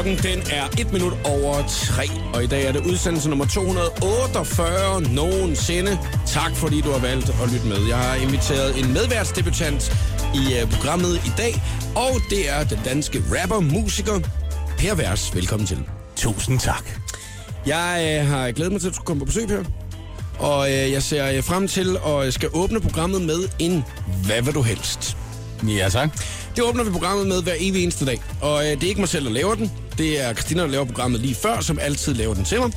Klokken den er 1 minut over 3. Og i dag er det udsendelse nummer 248 nogensinde. Tak fordi du har valgt at lytte med. Jeg har inviteret en medværtsdebutant i uh, programmet i dag. Og det er den danske rapper, musiker Per Vers. Velkommen til. Tusind tak. Jeg uh, har glædet mig til, at du komme på besøg her. Og uh, jeg ser frem til at skal åbne programmet med en Hvad vil du helst? Ja, tak. Det åbner vi programmet med hver evig eneste dag. Og øh, det er ikke mig selv, der laver den. Det er Christina, der laver programmet lige før, som altid laver den til mig.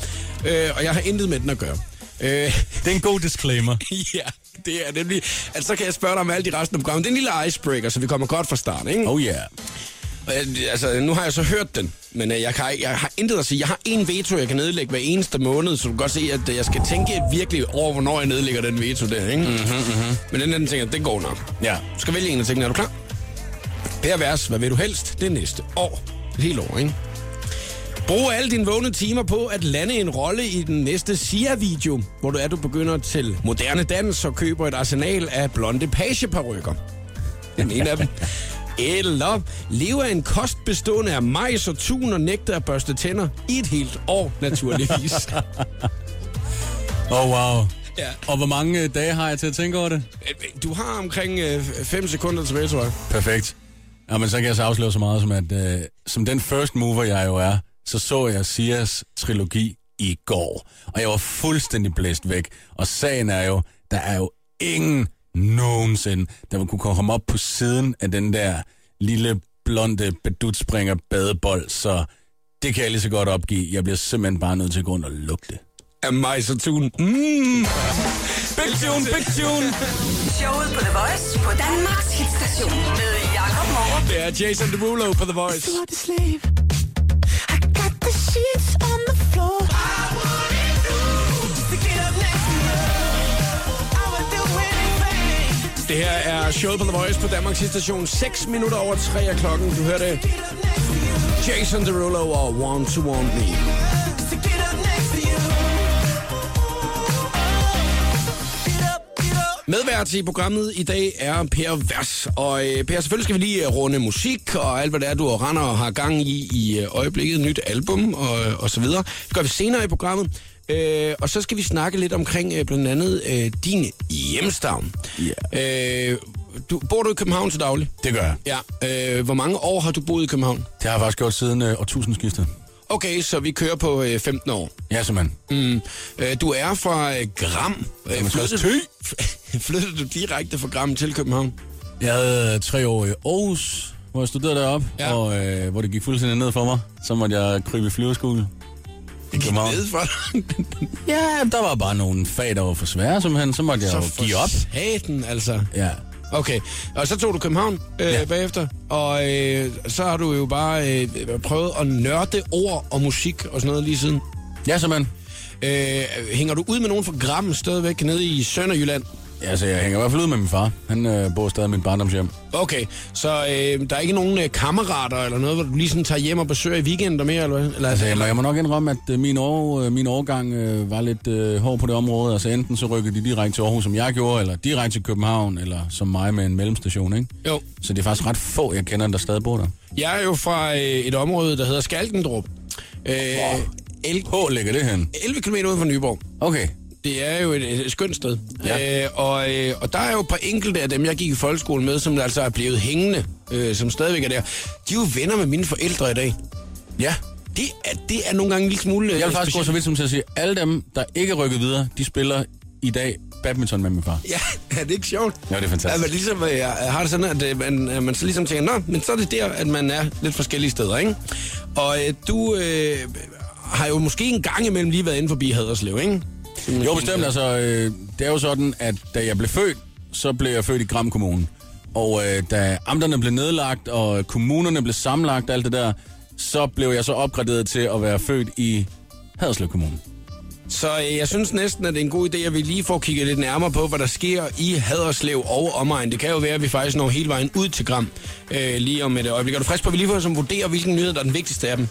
Øh, og jeg har intet med den at gøre. Øh, Det er en god disclaimer. ja, det er nemlig... Altså, så kan jeg spørge dig om alt i resten af programmet. Det er en lille icebreaker, så vi kommer godt fra start, ikke? Oh yeah. Øh, altså, nu har jeg så hørt den, men øh, jeg, kan, jeg har intet at sige. Jeg har en veto, jeg kan nedlægge hver eneste måned, så du kan godt se, at øh, jeg skal tænke virkelig over, hvornår jeg nedlægger den veto der, ikke? Mm-hmm, mm-hmm. Men den anden tænker, det går nok. Ja. Du skal vælge en af tingene. Er du klar? Per vers, hvad vil du helst? Det næste år. Et helt år, ikke? Brug alle dine vågne timer på at lande en rolle i den næste Sia-video, hvor du er, du begynder til moderne dans og køber et arsenal af blonde pageparykker. Den ene af dem. Eller lever af en kost bestående af majs og tun og nægter at børste tænder i et helt år, naturligvis. Oh wow. ja. Og hvor mange øh, dage har jeg til at tænke over det? Du har omkring 5 sekunder tilbage, tror jeg. Perfekt. Jamen, så kan jeg så afsløre så meget som, at øh, som den first mover, jeg jo er, så så jeg Sias trilogi i går. Og jeg var fuldstændig blæst væk. Og sagen er jo, der er jo ingen nogensinde, der vil kunne komme op på siden af den der lille blonde bedutspringer badebold, så det kan jeg lige så godt opgive. Jeg bliver simpelthen bare nødt til at gå rundt og lugte det. Af majs og tun. Mm. Big tune, big tune. Showet på The Voice på Danmarks hitstation med Jakob Morup. Det er Jason Derulo på The Voice. Det her er showet på The Voice på Danmarks station. 6 minutter over 3 af klokken. Du hører det. Jason Derulo og Want to Want Me. Medvært i programmet i dag er Per Vers. Og øh, Per, selvfølgelig skal vi lige øh, runde musik og alt, hvad det er, du render og har gang i i øh, øjeblikket. Nyt album og, og så videre. Det gør vi senere i programmet. Øh, og så skal vi snakke lidt omkring øh, blandt andet øh, din hjemstavn. Ja. Øh, du, bor du i København til daglig? Det gør jeg. Ja. Øh, hvor mange år har du boet i København? Det har jeg faktisk gjort siden øh, årtusindskiftet. Okay, så vi kører på øh, 15 år. Ja, simpelthen. Mm. Øh, du er fra øh, Gram. Øh, flyttede, Thy. flyttede du direkte fra Gram til København? Jeg havde øh, tre år i Aarhus, hvor jeg studerede deroppe, Ja. og øh, hvor det gik fuldstændig ned for mig. Så måtte jeg krybe i flyverskole. I København. Nede for Ja, der var bare nogle fag, der var for svære, simpelthen. Så måtte jeg Så jo give op. Satan, altså. Ja. Okay, og så tog du København øh, ja. Bagefter, og øh, så har du jo bare øh, prøvet at nørde ord og musik og sådan noget lige siden. Ja, simpelthen. Øh, hænger du ud med nogen fra Gram stadigvæk nede i Sønderjylland? Ja, så jeg hænger i hvert fald ud med min far. Han øh, bor stadig i min barndomshjem. Okay, så øh, der er ikke nogen øh, kammerater eller noget, hvor du lige sådan tager hjem og besøger i weekender mere, eller? Eller, Altså, jeg må, jeg må nok indrømme, at øh, min, år, øh, min årgang øh, var lidt øh, hård på det område. Altså, enten så rykkede de direkte til Aarhus, som jeg gjorde, eller direkte til København, eller som mig med en mellemstation, ikke? Jo, Så det er faktisk ret få, jeg kender, der stadig bor der. jeg er jo fra øh, et område, der hedder Skalkendrup. Øh, el- Hvor ligger det hen? 11 km uden for Nyborg. Okay. Det er jo et, et skønt sted. Ja. Øh, og, øh, og der er jo et par enkelte af dem, jeg gik i folkeskole med, som altså er blevet hængende, øh, som stadigvæk er der. De er jo venner med mine forældre i dag. Ja. Det er, det er nogle gange en lille smule... øh, Jeg vil faktisk gå så vidt som til at sige, at alle dem, der ikke er rykket videre, de spiller i dag badminton med min far. Ja, er det ikke sjovt? Ja, det er At fantastisk. man ligesom øh, jeg har det sådan, at øh, man, at man så ligesom tænker, nå, men så er det der, at man er lidt forskellige steder, ikke? Og øh, du øh, har jo måske en gang imellem lige været inde forbi Haderslev, ikke? Jo, bestemt. Altså, øh, det er jo sådan, at da jeg blev født, så blev jeg født i Gram Kommune. Og øh, da amterne blev nedlagt, og kommunerne blev sammenlagt, alt det der, så blev jeg så opgraderet til at være født i Haderslev Kommune. Så øh, jeg synes næsten, at det er en god idé, at vi lige får kigget lidt nærmere på, hvad der sker i Haderslev og omegn. Det kan jo være, at vi faktisk når hele vejen ud til Gram øh, lige om et øjeblik. Er du frisk på, at vi lige får som vurderer, hvilken nyhed, der er den vigtigste af dem?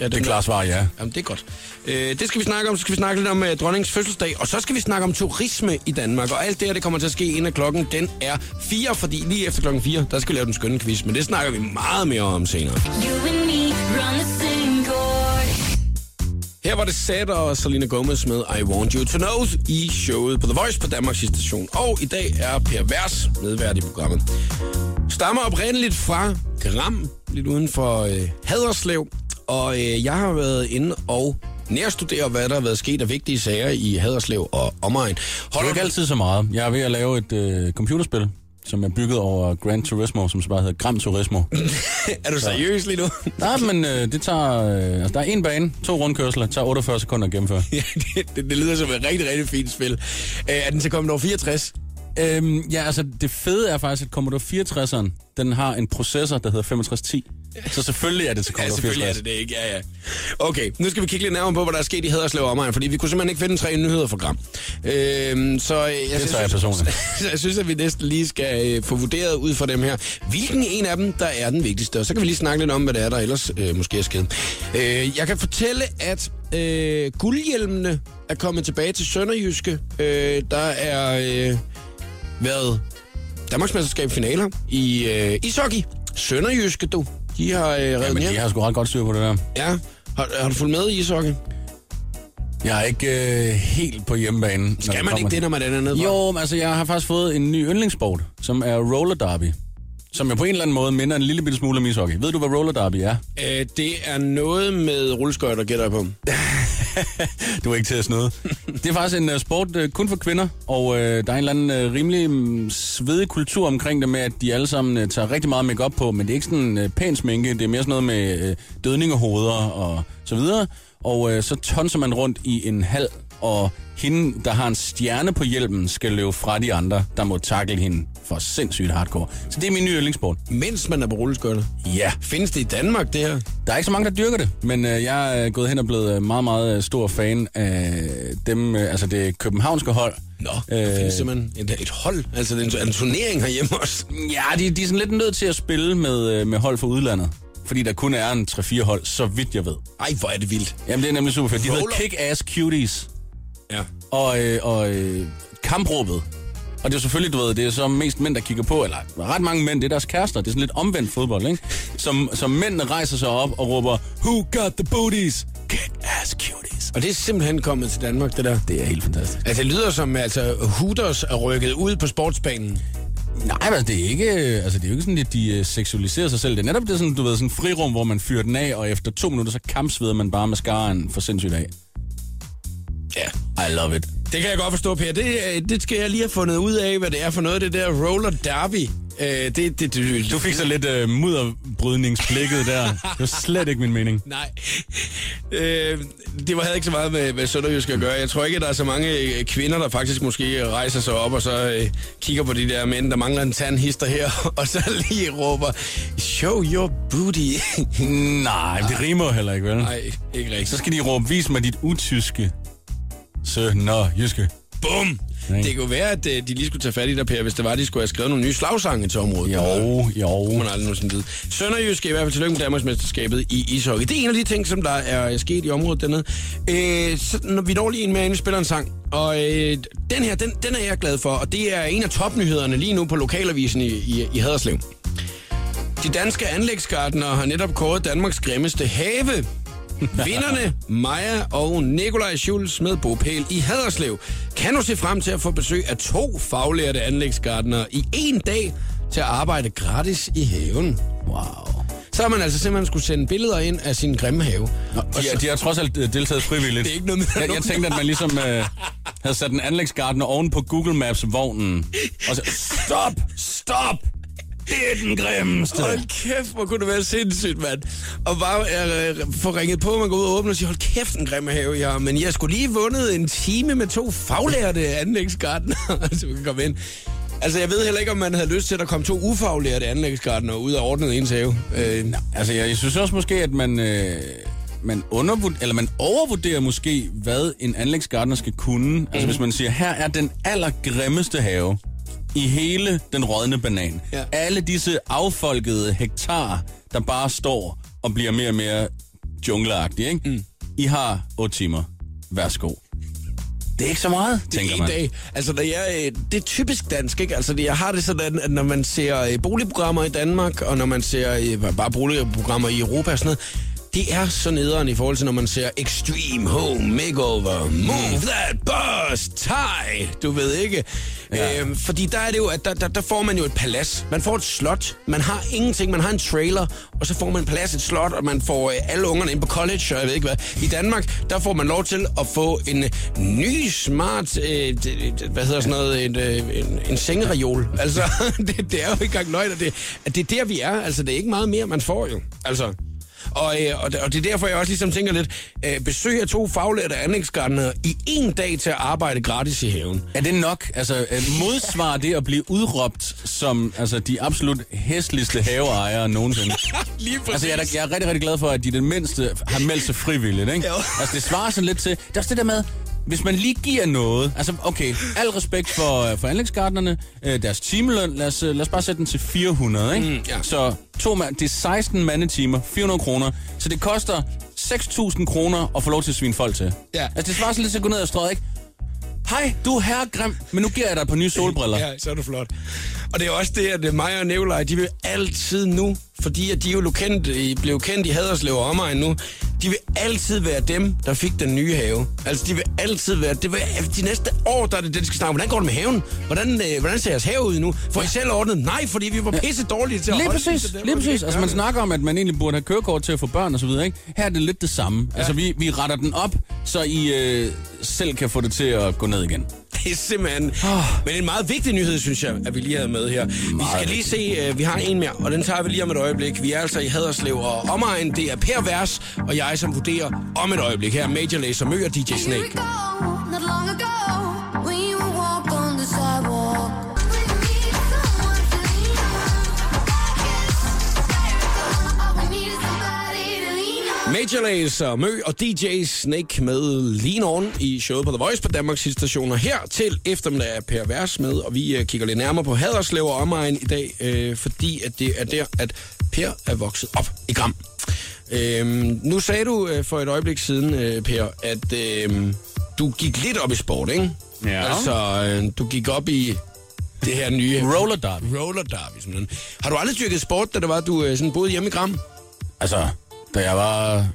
Ja, Det er klart svar, ja. Jamen, det er godt. Øh, det skal vi snakke om. Så skal vi snakke lidt om uh, dronningens fødselsdag. Og så skal vi snakke om turisme i Danmark. Og alt det her, det kommer til at ske inden klokken, den er 4. Fordi lige efter klokken 4, der skal vi lave den skønne quiz. Men det snakker vi meget mere om senere. Her var det Sat og Selena Gomez med I Want You To Know i showet på The Voice på Danmarks station. Og i dag er Per Vers medvært i programmet. Stammer oprindeligt fra Gram, lidt uden for øh, Haderslev. Og øh, jeg har været inde og nærstudere, hvad der har været sket af vigtige sager i Haderslev og omegn. Det er Holder ikke altid så meget. Jeg er ved at lave et øh, computerspil, som er bygget over Gran Turismo, som så bare hedder Gram Turismo. er du seriøs lige nu? Nej, men øh, det tager... Øh, altså, der er en bane, to rundkørsler, tager 48 sekunder at gennemføre. ja, det, det, det lyder som et rigtig, rigtig fint spil. Øh, er den til Commodore 64? Øhm, ja, altså det fede er faktisk, at Commodore 64'eren, den har en processor, der hedder 6510. Så selvfølgelig er det til Ja, Commodore selvfølgelig er 64. det det, ikke? Ja, ja. Okay, nu skal vi kigge lidt nærmere på, hvad der er sket i Haderslev og omegn, fordi vi kunne simpelthen ikke finde tre nyheder for Gram. Øhm, så jeg, Det tager jeg personligt. Så jeg synes, at vi næsten lige skal øh, få vurderet ud fra dem her, hvilken en af dem, der er den vigtigste. Og så kan vi lige snakke lidt om, hvad det er, der ellers øh, måske er sket. Øh, jeg kan fortælle, at øh, guldhjelmene er kommet tilbage til Sønderjyske. Øh, der er øh, været Danmarksmesterskab finaler i øh, ishockey. Sønderjyske, du. De har øh, reddet Jamen, hjem. de har sgu ret godt styr på det der. Ja. Har, har du fulgt med i ishockey? Jeg er ikke øh, helt på hjemmebane. Skal man ikke det, når man er dernede? Jo, men altså jeg har faktisk fået en ny yndlingssport, som er roller derby. Som jo på en eller anden måde minder en lille bitte smule om ishockey. Ved du, hvad roller derby er? Øh, det er noget med rulleskøjter, gætter jeg på. Du er ikke til at snyde. Det er faktisk en uh, sport uh, kun for kvinder, og uh, der er en eller anden uh, rimelig um, svedig kultur omkring det med, at de alle sammen uh, tager rigtig meget makeup på, men det er ikke sådan uh, pæn sminke, det er mere sådan noget med uh, dødningehoveder og så videre. Og uh, så tonser man rundt i en hal, og hende, der har en stjerne på hjelmen, skal løbe fra de andre, der må takle hende for sindssygt hardcore. Så det er min nye yndlingssport. Mens man er på rulleskøjter. Ja. Findes det i Danmark, det her? Der er ikke så mange, der dyrker det, men øh, jeg er gået hen og blevet øh, meget, meget øh, stor fan af dem, øh, altså det københavnske hold. Nå, øh, der findes simpelthen et, et hold. Altså, det er en, en turnering herhjemme også. Ja, de, de er sådan lidt nødt til at spille med, med hold fra udlandet. Fordi der kun er en 3-4 hold, så vidt jeg ved. Ej, hvor er det vildt. Jamen, det er nemlig super fedt. De hedder. Kick-Ass Cuties. Ja. Og, øh, og øh, kampråbet. Og det er selvfølgelig, du ved, det er så mest mænd, der kigger på, eller ret mange mænd, det er deres kærester. Det er sådan lidt omvendt fodbold, ikke? Som, som mændene rejser sig op og råber, Who got the booties? Kick-Ass Cuties. Og det er simpelthen kommet til Danmark, det der. Det er helt fantastisk. Altså, det lyder som, altså, Hooters er rykket ud på sportsbanen. Nej, altså det er ikke, altså det er jo ikke sådan, at de øh, seksualiserer sig selv. Det er netop det sådan, du ved, sådan frirum, hvor man fyrer den af, og efter to minutter, så kampsveder man bare mascaraen for sindssygt af. Ja. I love it. Det kan jeg godt forstå, Per. Det, øh, det skal jeg lige have fundet ud af, hvad det er for noget, det der roller derby. Øh, det, det, det, det, Du fik så lidt øh, mudderbrydningsblikket der. Det var slet ikke min mening. Nej. Øh, det var, havde ikke så meget med, med Sønderjysk at gøre. Jeg tror ikke, at der er så mange øh, kvinder, der faktisk måske rejser sig op og så øh, kigger på de der mænd, der mangler en tandhister her, og så lige råber, show your booty. Nej, det rimer heller ikke, vel? Nej, ikke rigtigt. Så skal de råbe, vis mig dit utyske. Sønder, jyske. Bum! Det kunne være, at øh, de lige skulle tage fat i dig, Per, hvis det var, at de skulle have skrevet nogle nye slagsange til området. Jo, jo. Man har aldrig nogensinde vide. Sønderjysk er i hvert fald tillykke med Danmarksmesterskabet i ishockey. Det er en af de ting, som der er sket i området dernede. Øh, så, når vi når lige en med, inden vi spiller en sang. Og øh, den her, den, den er jeg glad for. Og det er en af topnyhederne lige nu på lokalavisen i, i, i Haderslev. De danske anlægsgartnere har netop kåret Danmarks grimmeste have. Vinderne, Maja og Nikolaj Schulz med bopæl i Haderslev, kan nu se frem til at få besøg af to faglærte anlægsgartnere i en dag til at arbejde gratis i haven. Wow. Så har man altså simpelthen skulle sende billeder ind af sin grimme have. Nå, de, er, de har trods alt øh, deltaget frivilligt. Det er ikke noget med- jeg, jeg tænkte, at man ligesom øh, havde sat en anlægsgartner oven på Google Maps-vognen. Og så, stop, stop! Det er den grimmeste. Hold kæft, hvor kunne det være sindssygt, mand. Og bare øh, få ringet på, man går ud og åbner og siger, hold kæft, en grimme have, jeg har. Men jeg skulle lige vundet en time med to faglærte anlægsgartnere, så vi kan komme ind. Altså, jeg ved heller ikke, om man havde lyst til, at der kom to ufaglærte anlægsgartnere ud og ordnede ens have. Øh, Altså, jeg, jeg synes også måske, at man, øh, man, undervurderer, eller man overvurderer måske, hvad en anlægsgartner skal kunne. Altså, Mhm. hvis man siger, her er den allergrimmeste have i hele den rådne banan. Ja. Alle disse affolkede hektar, der bare står og bliver mere og mere jungleagtigt, ikke? Mm. I har 8 timer. Værsgo. Det er ikke så meget, tænker en man. dag. Altså, når jeg, øh, det er typisk dansk, ikke? Altså, det- jeg har det sådan, at når man ser øh, boligprogrammer i Danmark, og når man ser øh, bare boligprogrammer i Europa og sådan noget, det er så nederen i forhold til, når man ser Extreme Home Makeover, Move That Boss, Tie, du ved ikke. Ja. Øhm, fordi der er det jo, at der, der, der får man jo et palads. Man får et slot. Man har ingenting. Man har en trailer, og så får man en plads, et slot, og man får øh, alle ungerne ind på college, og jeg ved ikke hvad. I Danmark, der får man lov til at få en øh, ny, smart, øh, hvad hedder sådan noget, en, øh, en, en sengereol. Altså, det, det er jo ikke engang løgn, at det, at det er der, vi er. Altså, det er ikke meget mere, man får jo. Altså, og, øh, og, det- og det er derfor, jeg også ligesom tænker lidt, øh, besøg af to faglærte anlægsgartnere i en dag til at arbejde gratis i haven. Er det nok? Altså, øh, modsvarer det at blive udråbt som altså, de absolut hæsligste haveejere nogensinde? Lige præcis. Altså, jeg er, da- jeg er rigtig, rigtig glad for, at de i det mindste har meldt sig frivilligt, ikke? Jo. Altså, det svarer sådan lidt til... Det er også det der med, hvis man lige giver noget... Altså, okay, al respekt for, for anlægsgartnerne, øh, deres timeløn, lad os, øh, lad os bare sætte den til 400, ikke? Mm, ja. Så to mand, det er 16 mandetimer, 400 kroner. Så det koster 6.000 kroner at få lov til at svine folk til. Ja. Altså, det svarer sådan lidt til at gå ned og strøget, ikke? Hej, du er herre grim, men nu giver jeg dig et par nye solbriller. Ja, så er det flot. Og det er også det, at mig og Nikolaj, de vil altid nu, fordi at de er jo kendt, i- blev kendt i Haderslev og omegn nu, de vil altid være dem, der fik den nye have. Altså, de vil altid være... Det vil, de næste år, der er det det, de skal snakke. Hvordan går det med haven? Hvordan, øh, hvordan ser jeres have ud nu? Får I selv ordnet? Nej, fordi vi var pisse dårlige til at Lige holde præcis, det, lige præcis. Altså man snakker om, at man egentlig burde have kørekort til at få børn og så videre, ikke? Her er det lidt det samme. Ja. Altså vi, vi retter den op, så I øh, selv kan få det til at gå ned igen. Det er simpelthen... Men en meget vigtig nyhed, synes jeg, at vi lige havde med her. Vi skal lige se, uh, vi har en mere, og den tager vi lige om et øjeblik. Vi er altså i Haderslev og omegn. Det er Per Vers og jeg, som vurderer om et øjeblik. Her er Major Lazer Mø og DJ Here we Snake. On. Major Lazer Mø og DJ Snake med Lean On i showet på The Voice på Danmarks stationer. Her til eftermiddag er Per Vers med, og vi uh, kigger lidt nærmere på Haderslev og omegn i dag, uh, fordi at det er der, at Per er vokset op i Gram. Øhm, nu sagde du øh, for et øjeblik siden, øh, Per, at øh, du gik lidt op i sport, ikke? Ja. Altså, øh, du gik op i det her nye... Roller derby. Roller derby, simpelthen. Har du aldrig dyrket sport, da det var, du øh, sådan boede hjemme i Gram? Altså, da jeg var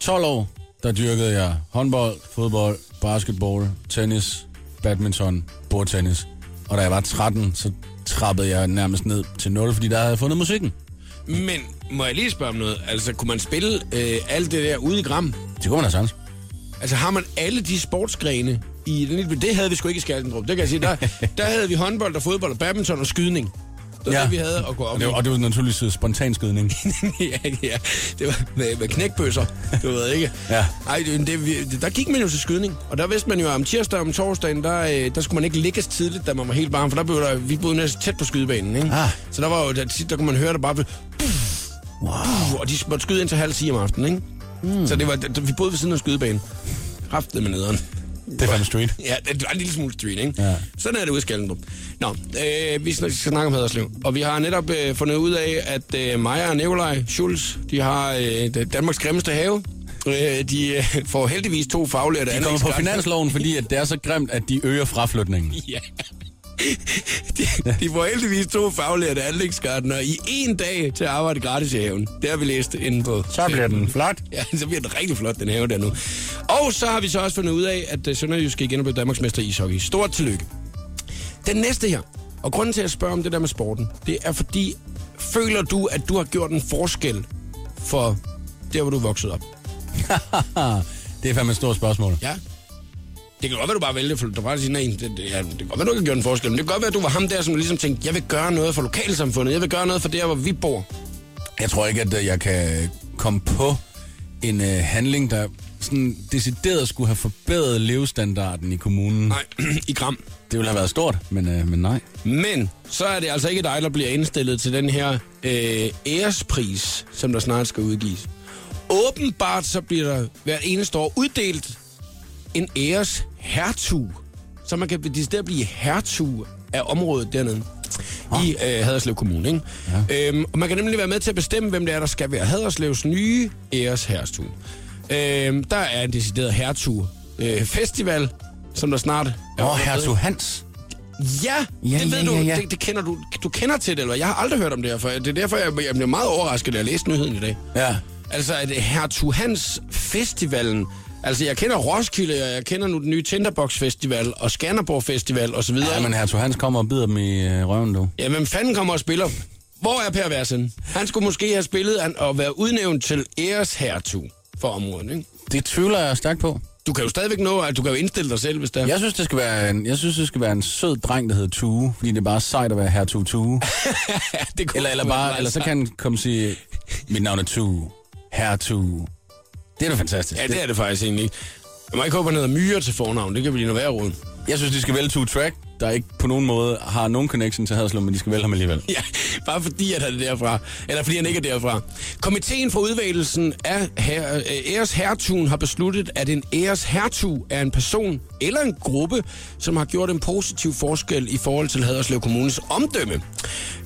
12 år, der dyrkede jeg håndbold, fodbold, basketball, tennis, badminton, bordtennis. Og da jeg var 13, så trappede jeg nærmest ned til 0, fordi der havde jeg fundet musikken. Men må jeg lige spørge om noget? Altså, kunne man spille øh, alt det der ude i Gram? Det kunne man have sans. Altså, har man alle de sportsgrene i den? Det havde vi sgu ikke i Skaldendrup. Det kan jeg sige. Der, der havde vi håndbold og fodbold og badminton og skydning. Det var ja. det, vi havde at gå op Og det, var, og det var naturligvis øh, spontanskydning. ja, ja, det var med, med knækbøsser, du ved ikke. Ja. Ej, det, det, der gik man jo til skydning, og der vidste man jo, at om tirsdag og om torsdagen, der, øh, der skulle man ikke ligges tidligt, da man var helt barn, for der blev der, vi boede næsten tæt på skydebanen, ikke? Ah. Så der var jo, der, der kunne man høre, der bare blev, wow. og de måtte skyde ind til halv 10 om aftenen, ikke? Mm. Så det var, vi boede ved siden af skydebanen. Kraftede med nederen. Det er fandme street. Ja, det var en lille smule street, ikke? Ja. Sådan er det ude i Skaldendrup. Nå, øh, vi skal snakke om Haderslev. Og vi har netop øh, fundet ud af, at øh, Maja og Nikolaj Schulz, de har øh, Danmarks grimmeste have. Øh, de øh, får heldigvis to faglærte De kommer på finansloven, fordi at det er så grimt, at de øger fraflytningen. Ja. De, de får heldigvis to faglærte anlægsgartnere i en dag til at arbejde gratis i haven. Det har vi læst inde på. Så bliver den flot. Ja, så bliver det rigtig flot, den have der nu. Og så har vi så også fundet ud af, at øh, Sønderjysk igen er blevet Danmarksmester i ishockey. Stort tillykke. Den næste her, og grunden til at spørge om det der med sporten, det er fordi, føler du, at du har gjort en forskel for der, hvor du er vokset op? Det er fandme et stort spørgsmål. Ja. Det kan godt være, du bare vælger, for du bare siger, nej, det, det, ja, det kan godt være, du ikke har gjort en forskel, men det kan godt være, at du var ham der, som ligesom tænkte, jeg vil gøre noget for lokalsamfundet, jeg vil gøre noget for der, hvor vi bor. Jeg tror ikke, at øh, jeg kan komme på en øh, handling, der sådan decideret skulle have forbedret levestandarden i kommunen. Nej, i Gram. Det ville have været stort, men, øh, men nej. Men så er det altså ikke dig, der bliver indstillet til den her øh, ærespris, som der snart skal udgives. Åbenbart så bliver der hvert eneste år uddelt en æres hertug, så man kan decideret blive hertug af området dernede. i øh, Haderslev Kommune. Ikke? Ja. Øhm, og man kan nemlig være med til at bestemme, hvem det er, der skal være Haderslevs nye æresherstue. Øhm, der er en decideret hertug øh, festival, som der snart er Åh, hertug Hans. Ja, Ja, det ved ja, du. ja, ja. Det, det kender du. Du kender til det, eller? Jeg har aldrig hørt om det her før. Det er derfor, jeg, jeg blev meget overrasket, da jeg læste nyheden i dag. Ja. Altså, at Hertug Hans Festivalen... Altså, jeg kender Roskilde, og jeg kender nu den nye Tinderbox Festival, og Skanderborg Festival, og så videre. Ja, men hertug Hans kommer og bider dem i øh, røven, du. Ja, hvem fanden kommer og spiller? Hvor er Per Versen? Han skulle måske have spillet an- og være udnævnt til æreshertug for området, ikke? Det tvivler jeg stærkt på. Du kan jo stadigvæk nå, at du kan jo indstille dig selv, hvis der... Jeg synes, det skal være en, jeg synes, det skal være en sød dreng, der hedder Tue, fordi det er bare sejt at være hertug Tue. det kunne eller, eller, bare, eller så kan han komme og sige, mit navn er Tue, hertug. Det er da fantastisk. Ja, det er det faktisk egentlig. Jeg må ikke håbe, han hedder Myre til fornavn. Det kan blive noget værre råd. Jeg synes, de skal vælge to Track, der ikke på nogen måde har nogen connection til Haderslev, men de skal vælge ham alligevel. Ja, bare fordi at han er derfra. Eller fordi han ikke er derfra. Komiteen for udvælgelsen af her, øh, æreshertugen har besluttet, at en æreshertug er en person eller en gruppe, som har gjort en positiv forskel i forhold til Haderslev Kommunes omdømme.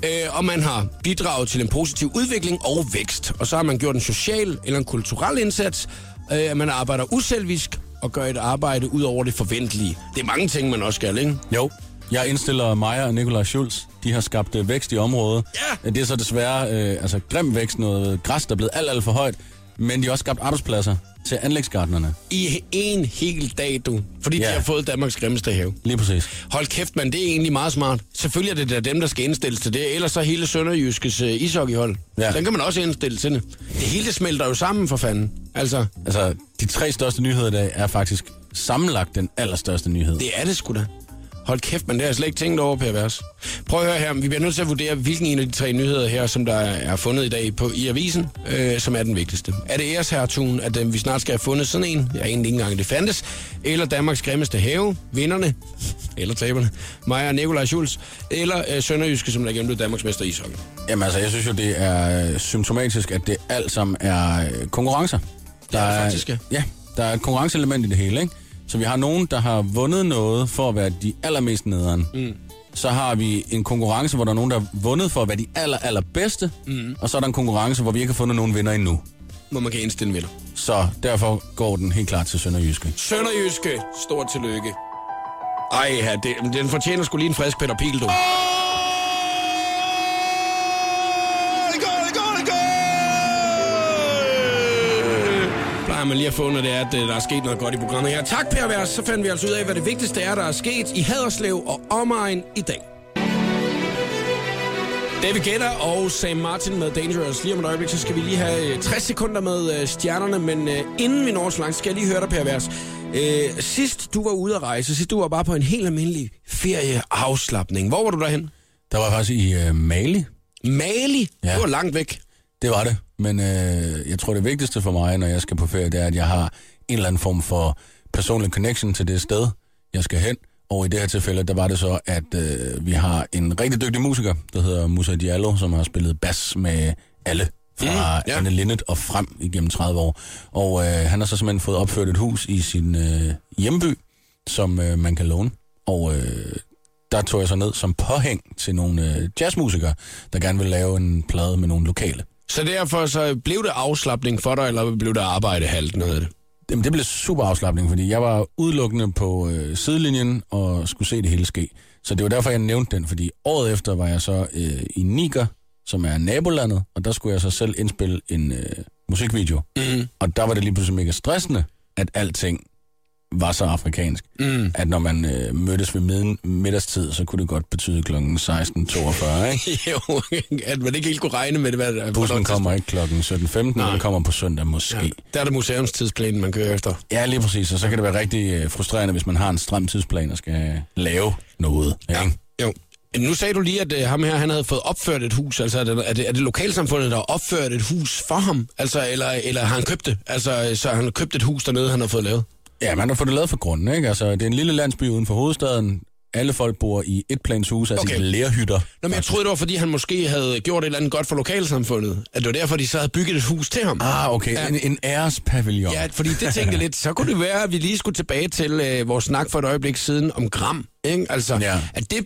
Øh, og man har bidraget til en positiv udvikling og vækst. Og så har man gjort en social eller en kulturel indsats. Øh, man arbejder uselvisk og gør et arbejde ud over det forventelige. Det er mange ting, man også skal, ikke? Jo. Jeg indstiller Maja og Nikolaj Schulz. De har skabt øh, vækst i området. Ja. Det er så desværre øh, altså, grim vækst, noget græs, der er blevet alt, alt for højt. Men de har også skabt arbejdspladser til anlægsgardnerne. I en hel dag, du. Fordi ja. De har fået Danmarks grimmeste have. Lige præcis. Hold kæft, man, det er egentlig meget smart. Selvfølgelig er det da dem, der skal indstilles til det. Ellers så hele Sønderjyskes uh, ishockeyhold. Ja. Den kan man også indstille til det. Det hele det smelter jo sammen for fanden. Altså, Altså, de tre største nyheder i dag er faktisk sammenlagt den allerstørste nyhed. det er det sgu da. Hold kæft, man, det har jeg slet ikke tænkt over, Per Vers. Prøv at høre her, vi bliver nødt til at vurdere, hvilken en af de tre nyheder her, som der er fundet i dag på, i avisen, øh, som er den vigtigste. Er det æreshertugen, at øh, vi snart skal have fundet sådan en, jeg egentlig ikke engang det fandtes, eller Danmarks grimmeste have, vinderne, eller taberne, Maja og Nikolaj Schulz, eller øh, Sønderjyske, som der igen blev Danmarks mester i ishockey. Jamen altså, jeg synes jo, det er øh, symptomatisk, at det alt sammen er øh, konkurrencer. Der Ja, faktisk, ja. Ja, der er et konkurrenceelement i det hele, ikke? Så vi har nogen, der har vundet noget for at være de allermest nederen. Mm. Så har vi en konkurrence, hvor der er nogen, der har vundet for at være de aller, allerbedste. Mm. Og så er der en konkurrence, hvor vi ikke har fundet nogen vinder endnu. Hvor man kan indstille vinder. Så derfor går den helt klart til Sønderjyske. Sønderjyske, stort tillykke. Ej, ja, det, den fortjener skulle lige en frisk Peter Pil, du. Plejer man lige at få, når det er, at øh, der er sket noget godt i programmet her. Tak, Per Vers. Så fandt vi altså ud af, hvad det vigtigste er, der er sket i Haderslev og omegn i dag. David Guetta og Sam Martin med Dangerous. Lige om et øjeblik, så skal vi lige have øh, 60 sekunder med øh, stjernerne, men øh, inden vi når så langt, skal jeg lige høre dig, Per Vers. Øh, sidst du var ude at rejse, sidst du var bare på en helt almindelig ferieafslappning. Hvor var du derhen? Der var jeg faktisk i øh, Mali. Mali? Ja. Ja. Det var langt væk. Det var det. Men øh, jeg tror, det vigtigste for mig, når jeg skal på ferie, det er, at jeg har en eller anden form for personlig connection til det sted, jeg skal hen. Og i det her tilfælde, der var det så, at øh, vi har en rigtig dygtig musiker, der hedder Musa Diallo, som har spillet bas med alle fra Mm, ja. ja. Anne Linnet og frem igennem 30 år. Og øh, han har så simpelthen fået opført et hus i sin øh, hjemby, som øh, man kan låne. Og øh, der tog jeg så ned som påhæng til nogle øh, jazzmusikere, der gerne vil lave en plade med nogle lokale. Så derfor så blev det afslappning for dig, eller blev det arbejde halvt noget af det? Jamen, det blev super afslappning, fordi jeg var udelukkende på øh, sidelinjen og skulle se det hele ske. Så det var derfor, jeg nævnte den, fordi året efter var jeg så øh, i Niger, som er nabolandet, og der skulle jeg så selv indspille en øh, musikvideo. Mm. Og der var det lige pludselig mega stressende, at alting var så afrikansk, Mm. at når man øh, mødtes ved midden, middagstid, så kunne det godt betyde kl. 16.42, ikke? jo, at man ikke helt kunne regne med det. Hvad. Bussen kommer ikke kl. 17.15, men kommer på søndag måske. Ja, der er det museumstidsplanen, man kører efter. Ja, lige præcis. Og så kan det være rigtig øh, frustrerende, hvis man har en stram tidsplan og skal lave noget. Ja. Ikke? Jo. Jamen, Nu sagde du lige, at uh, ham her, han havde fået opført et hus. Altså, er det, er det, er det lokalsamfundet, der har opført et hus for ham? Altså, eller, eller har han købt det? Altså, så han købt et hus dernede, han har fået lavet? Ja, man har fået det lavet for grunden, ikke? Altså, det er en lille landsby uden for hovedstaden. alle folk bor i etplanshus, altså Okay. i lærhytter. Nå, men jeg troede, det var, fordi han måske havde gjort et eller andet godt for lokalsamfundet. At det var derfor, de så havde bygget et hus til ham. Ah, okay. Ja. En, en ærespavillon. Ja, fordi det tænkte lidt, så kunne det være, at vi lige skulle tilbage til øh, vores snak for et øjeblik siden om gram. Ikke? Altså, Ja. at det,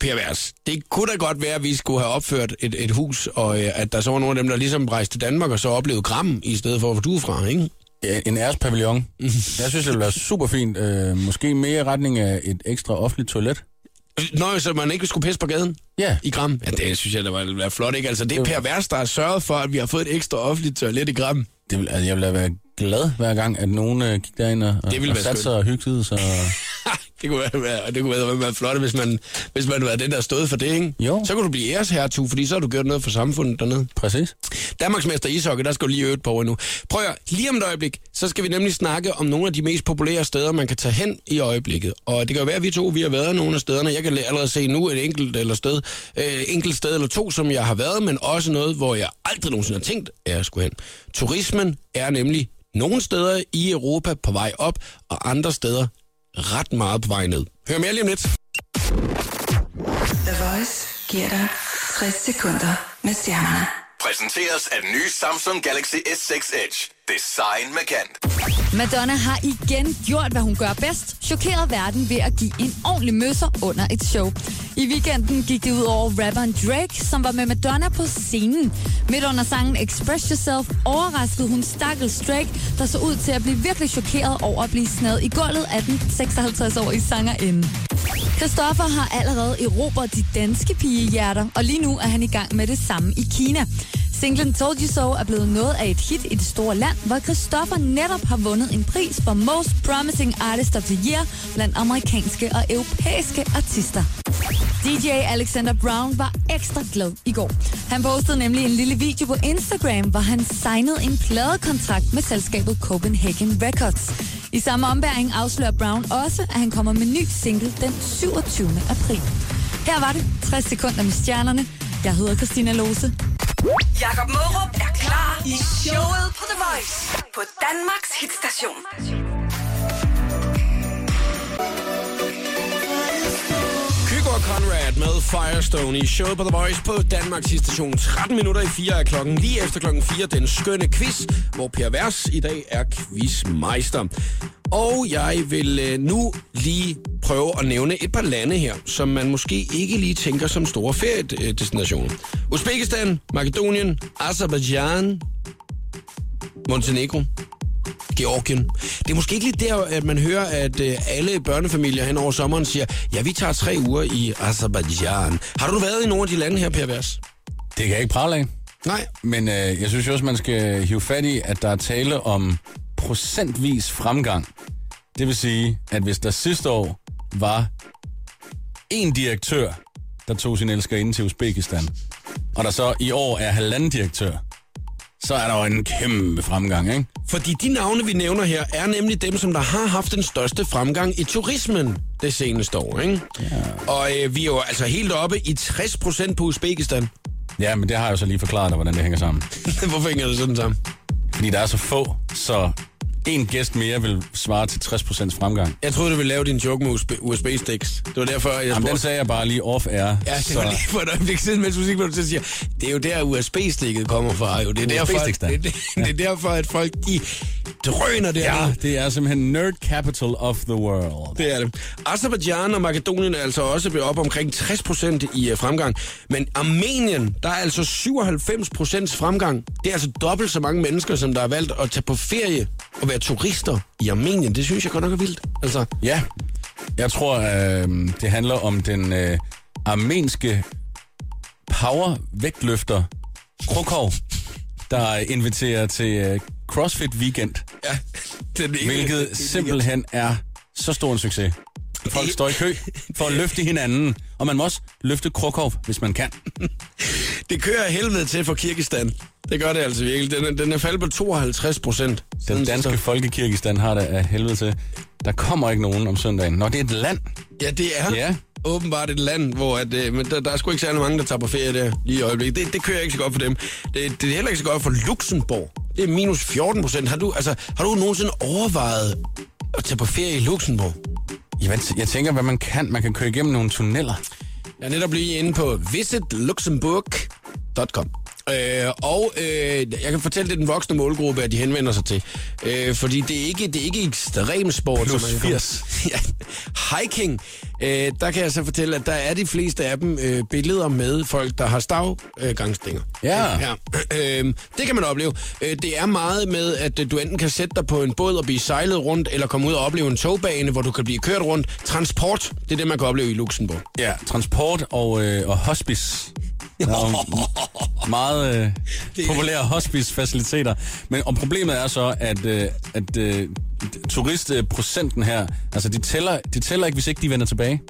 pervers, det kunne da godt være, at vi skulle have opført et, et hus, og øh, at der så var nogle af dem, der ligesom rejste til Danmark og så oplevede gram, i stedet for, hvor du er fra, ikke? Ja, En ærespavillon. Jeg synes, det ville være super fint. Øh, måske mere i retning af et ekstra offentligt toilet. Nå, så man ikke skulle pisse på gaden? Ja. I Gram? Ja, det synes jeg, der ville være flot, ikke? Altså, det er pervers, der har sørget for, at vi har fået et ekstra offentligt toilet i Gram. Det vil, altså, jeg ville være glad hver gang, at nogen øh, gik derind og, Det ville og satte sig og hyggede sig. det kunne være, det kunne være, være flot, hvis man, hvis man var den, der stod for det, ikke? Jo. Så kunne du blive æreshertug, fordi så har du gjort noget for samfundet dernede. Præcis. Danmarksmester i ishockey, der skal du lige øve et par år nu. Prøv at, lige om et øjeblik, så skal vi nemlig snakke om nogle af de mest populære steder, man kan tage hen i øjeblikket. Og det kan jo være, at vi to vi har været nogle af stederne. Jeg kan allerede se nu et enkelt eller sted, øh, enkelt sted eller to, som jeg har været, men også noget, hvor jeg aldrig nogensinde har tænkt, at jeg skulle hen. Turismen er nemlig nogle steder i Europa på vej op, og andre steder ret meget på vej ned. Hør mere lige om lidt. The Voice giver dig 60 sekunder med stjernerne. Præsenteres af den nye Samsung Galaxy S6 Edge. Design med kant. Madonna har igen gjort, hvad hun gør bedst. Chokeret verden ved at give en ordentlig møsser under et show. I weekenden gik det ud over rapperen Drake, som var med Madonna på scenen. Midt under sangen Express Yourself overraskede hun stakkels Drake, der så ud til at blive virkelig chokeret over at blive snadet i gulvet af den 56-årige sangerinde. Christoffer har allerede erobret de danske pigehjerter, og lige nu er han i gang med det samme i Kina. Singlen Told You So er blevet noget af et hit i det store land, hvor Christoffer netop har vundet en pris for Most Promising Artist of the Year blandt amerikanske og europæiske artister. DJ Alexander Brown var ekstra glad i går. Han postede nemlig en lille video på Instagram, hvor han signede en pladekontrakt med selskabet Copenhagen Records. I samme ombæring afslører Brown også, at han kommer med ny single den 27. april. Her var det 60 sekunder med stjernerne. Jeg hedder Christina Lose. Jakob Mørup er klar i showet på The Voice på Danmarks hitstation. Conrad med Firestone i showet på The Voice på Danmarks station. 13 minutter i 4 er klokken. Lige efter klokken 4 den skønne quiz, hvor Per Vers i dag er quizmeister. Og jeg vil øh, nu lige prøve at nævne et par lande her, som man måske ikke lige tænker som store feriedestinationer. Uzbekistan, Makedonien, Azerbaijan, Montenegro, Georgien. Det er måske ikke lige der, at man hører, at øh, alle børnefamilier hen over sommeren siger, ja, vi tager tre uger i Azerbaijan. Har du været i nogle af de lande her, Per Vers? Det kan jeg ikke prale af. Nej. Men øh, jeg synes jo også, man skal hive fat i, at der er tale om procentvis fremgang. Det vil sige, at hvis der sidste år var en direktør, der tog sin elskerinde til Uzbekistan, og der så i år er halvanden direktør, så er der jo en kæmpe fremgang, ikke? Fordi de navne, vi nævner her, er nemlig dem, som der har haft den største fremgang i turismen det seneste år. Ikke? Ja. Og øh, vi er jo altså helt oppe i 60 procent på Uzbekistan. Ja, men det har jeg jo så lige forklaret dig, hvordan det hænger sammen. Hvorfor hænger det sådan sammen? Fordi der er så få, så en gæst mere vil svare til 60% fremgang. Jeg troede, du ville lave din joke med USB- USB-sticks. Det var derfor, jeg Jamen, den spurgte. sagde jeg bare lige off-air. Ja, det så... var lige for et øjeblik siden, mens musik, så siger, det er jo der USB-stikket kommer fra. Jo. Det, er derfor, da. det, det, det, er derfor, at folk de drøner der. Ja, det er simpelthen nerd capital of the world. Det er det. Azerbaijan og Makedonien er altså også blevet op omkring 60 procent i uh, fremgang. Men Armenien, der er altså 97 procents fremgang. Det er altså dobbelt så mange mennesker, som der har valgt at tage på ferie og være turister i Armenien. Det synes jeg godt nok er vildt. Altså, Ja, jeg tror, øh, det handler om den øh, armenske power-vægtløfter Krokov, der inviterer til øh, CrossFit Weekend, ja, den ene- hvilket simpelthen er så stor en succes. Folk står i kø for at løfte hinanden, og man må også løfte Krokov, hvis man kan. Det kører helvede til for Kirgistan. Det gør det altså virkelig. Den er, den er faldet på 52 procent. Den danske folkekirkestand har det af helvede til. Der kommer ikke nogen om søndagen. Når det er et land. Ja, det er Ja. åbenbart et land, hvor at, øh, men der, der er sgu ikke særlig mange, der tager på ferie der lige i øjeblikket. Det, det kører ikke så godt for dem. Det, det er heller ikke så godt for Luxembourg. Det er minus 14 procent. Har du, altså, har du nogensinde overvejet at tage på ferie i Luxembourg? Jeg, jeg tænker, hvad man kan. Man kan køre igennem nogle tunneller. Jeg er netop lige inde på visitluxembourg.com. Øh, og øh, jeg kan fortælle, det er den voksne målgruppe, at de henvender sig til. Øh, fordi det er ikke, det er ikke ekstrem sport. Plus som man kan- 80. ja, hiking, øh, der kan jeg så fortælle, at der er de fleste af dem øh, billeder med folk, der har stavgangsstænger. Øh. Ja. ja. Øh, det kan man opleve. Øh, det er meget med, at øh, du enten kan sætte dig på en båd og blive sejlet rundt, eller komme ud og opleve en togbane, hvor du kan blive kørt rundt. Transport, det er det, man kan opleve i Luxembourg. Ja, transport og, øh, og hospice. Der er meget øh, populære hospice-faciliteter. Men og problemet er så, at, øh, at øh, turistprocenten her, altså de tæller, de tæller ikke, hvis ikke de vender tilbage.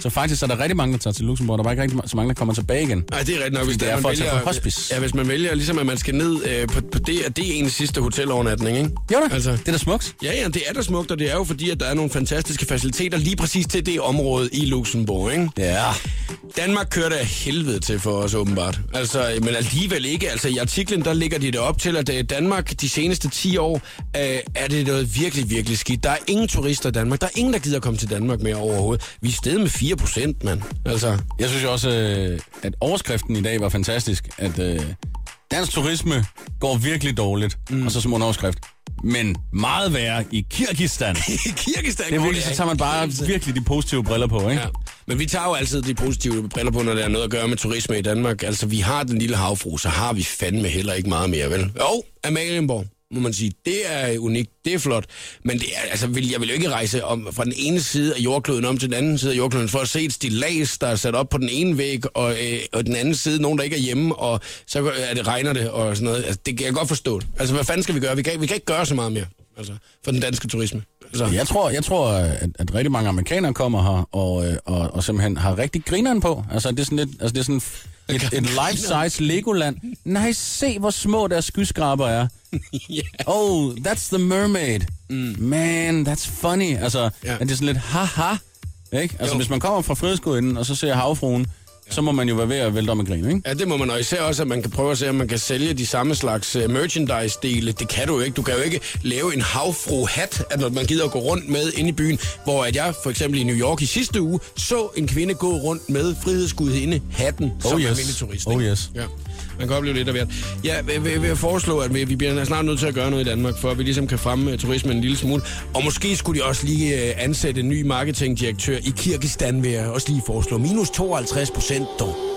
Så faktisk er der rigtig mange, der tager til Luxembourg. Der er bare ikke rigtig så mange, der kommer tilbage igen. Nej, det er rigtigt nok. Hvis det der er man for at tage på hospice. Ja, hvis man vælger ligesom, at man skal ned øh, på, på det, at det er ens sidste hotelovernatning, ikke? Jo da, Altså, det er da smukt. Ja, ja, det er da smukt, og det er jo fordi, at der er nogle fantastiske faciliteter lige præcis til det område i Luxembourg, ikke? Ja. Danmark kører af helvede til for os, åbenbart. Altså, men alligevel ikke. Altså, i artiklen, der ligger de det op til, at øh, Danmark de seneste 10 år, øh, er det noget virkelig, virkelig skidt. Der er ingen turister i Danmark. Der er ingen, der gider komme til Danmark mere overhovedet. Vi er stedet med 4 procent, mand. Altså, Jeg synes jo også, øh, at overskriften i dag var fantastisk, at øh, dansk turisme går virkelig dårligt, mm. og så som underoverskrift. Men meget værre i Kirgistan. i Kirgistan Det er virkelig, så tager man bare virkelig de positive briller på, ikke? Ja. Men vi tager jo altid de positive briller på, når der er noget at gøre med turisme i Danmark. Altså, vi har den lille havfru, så har vi fandme heller ikke meget mere, vel? Jo, Amalienborg, må man sige. Det er unikt, det er flot. Men det er, altså, vil, jeg vil jo ikke rejse om, fra den ene side af jordkloden om til den anden side af jordkloden, for at se et stilas, der er sat op på den ene væg, og, øh, og den anden side, nogen, der ikke er hjemme, og så er det, regner det og sådan noget. Altså, det kan jeg godt forstå. Altså, hvad fanden skal vi gøre? Vi kan, vi kan ikke gøre så meget mere, altså, for den danske turisme. Altså, Jeg tror, jeg tror at, at rigtig mange amerikanere kommer her, og, øh, og, og simpelthen har rigtig grineren på. Altså, det er sådan, lidt, altså, det er sådan et, et life-size Legoland. Nej, se, hvor små deres skyskraber er. ja. Oh, that's the mermaid. Mm. Man, that's funny. Altså, Ja. ja. er det sådan lidt haha, ikke? Altså, Jo. hvis man kommer fra frihedsguden, og så ser havfruen, så må man jo være ved at vælte om med grin, ikke? Ja, det må man, og især også, at man kan prøve at se, om man kan sælge de samme slags uh, merchandise-dele. Det kan du jo ikke. Du kan jo ikke lave en havfru-hat, at når man gider at gå rundt med ind i byen, hvor at jeg for eksempel i New York i sidste uge så en kvinde gå rundt med frihedsgudinde hatten Oh, som yes. almindelig turist. Oh, ikke? yes. Ja. Man kan opleve lidt af hvert. Ja, jeg vil, vil foreslå, at vi, vi bliver snart nødt til at gøre noget i Danmark, for at vi ligesom kan fremme øh, turismen en lille smule. Og måske skulle de også lige øh, ansætte en ny marketingdirektør i Kirgistan, vil jeg også lige foreslå. Minus 52 procent dog.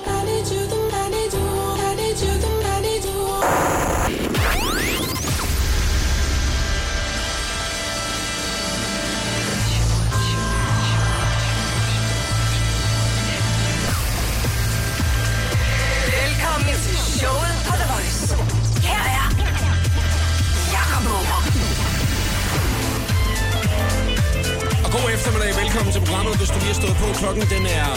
Klokken den er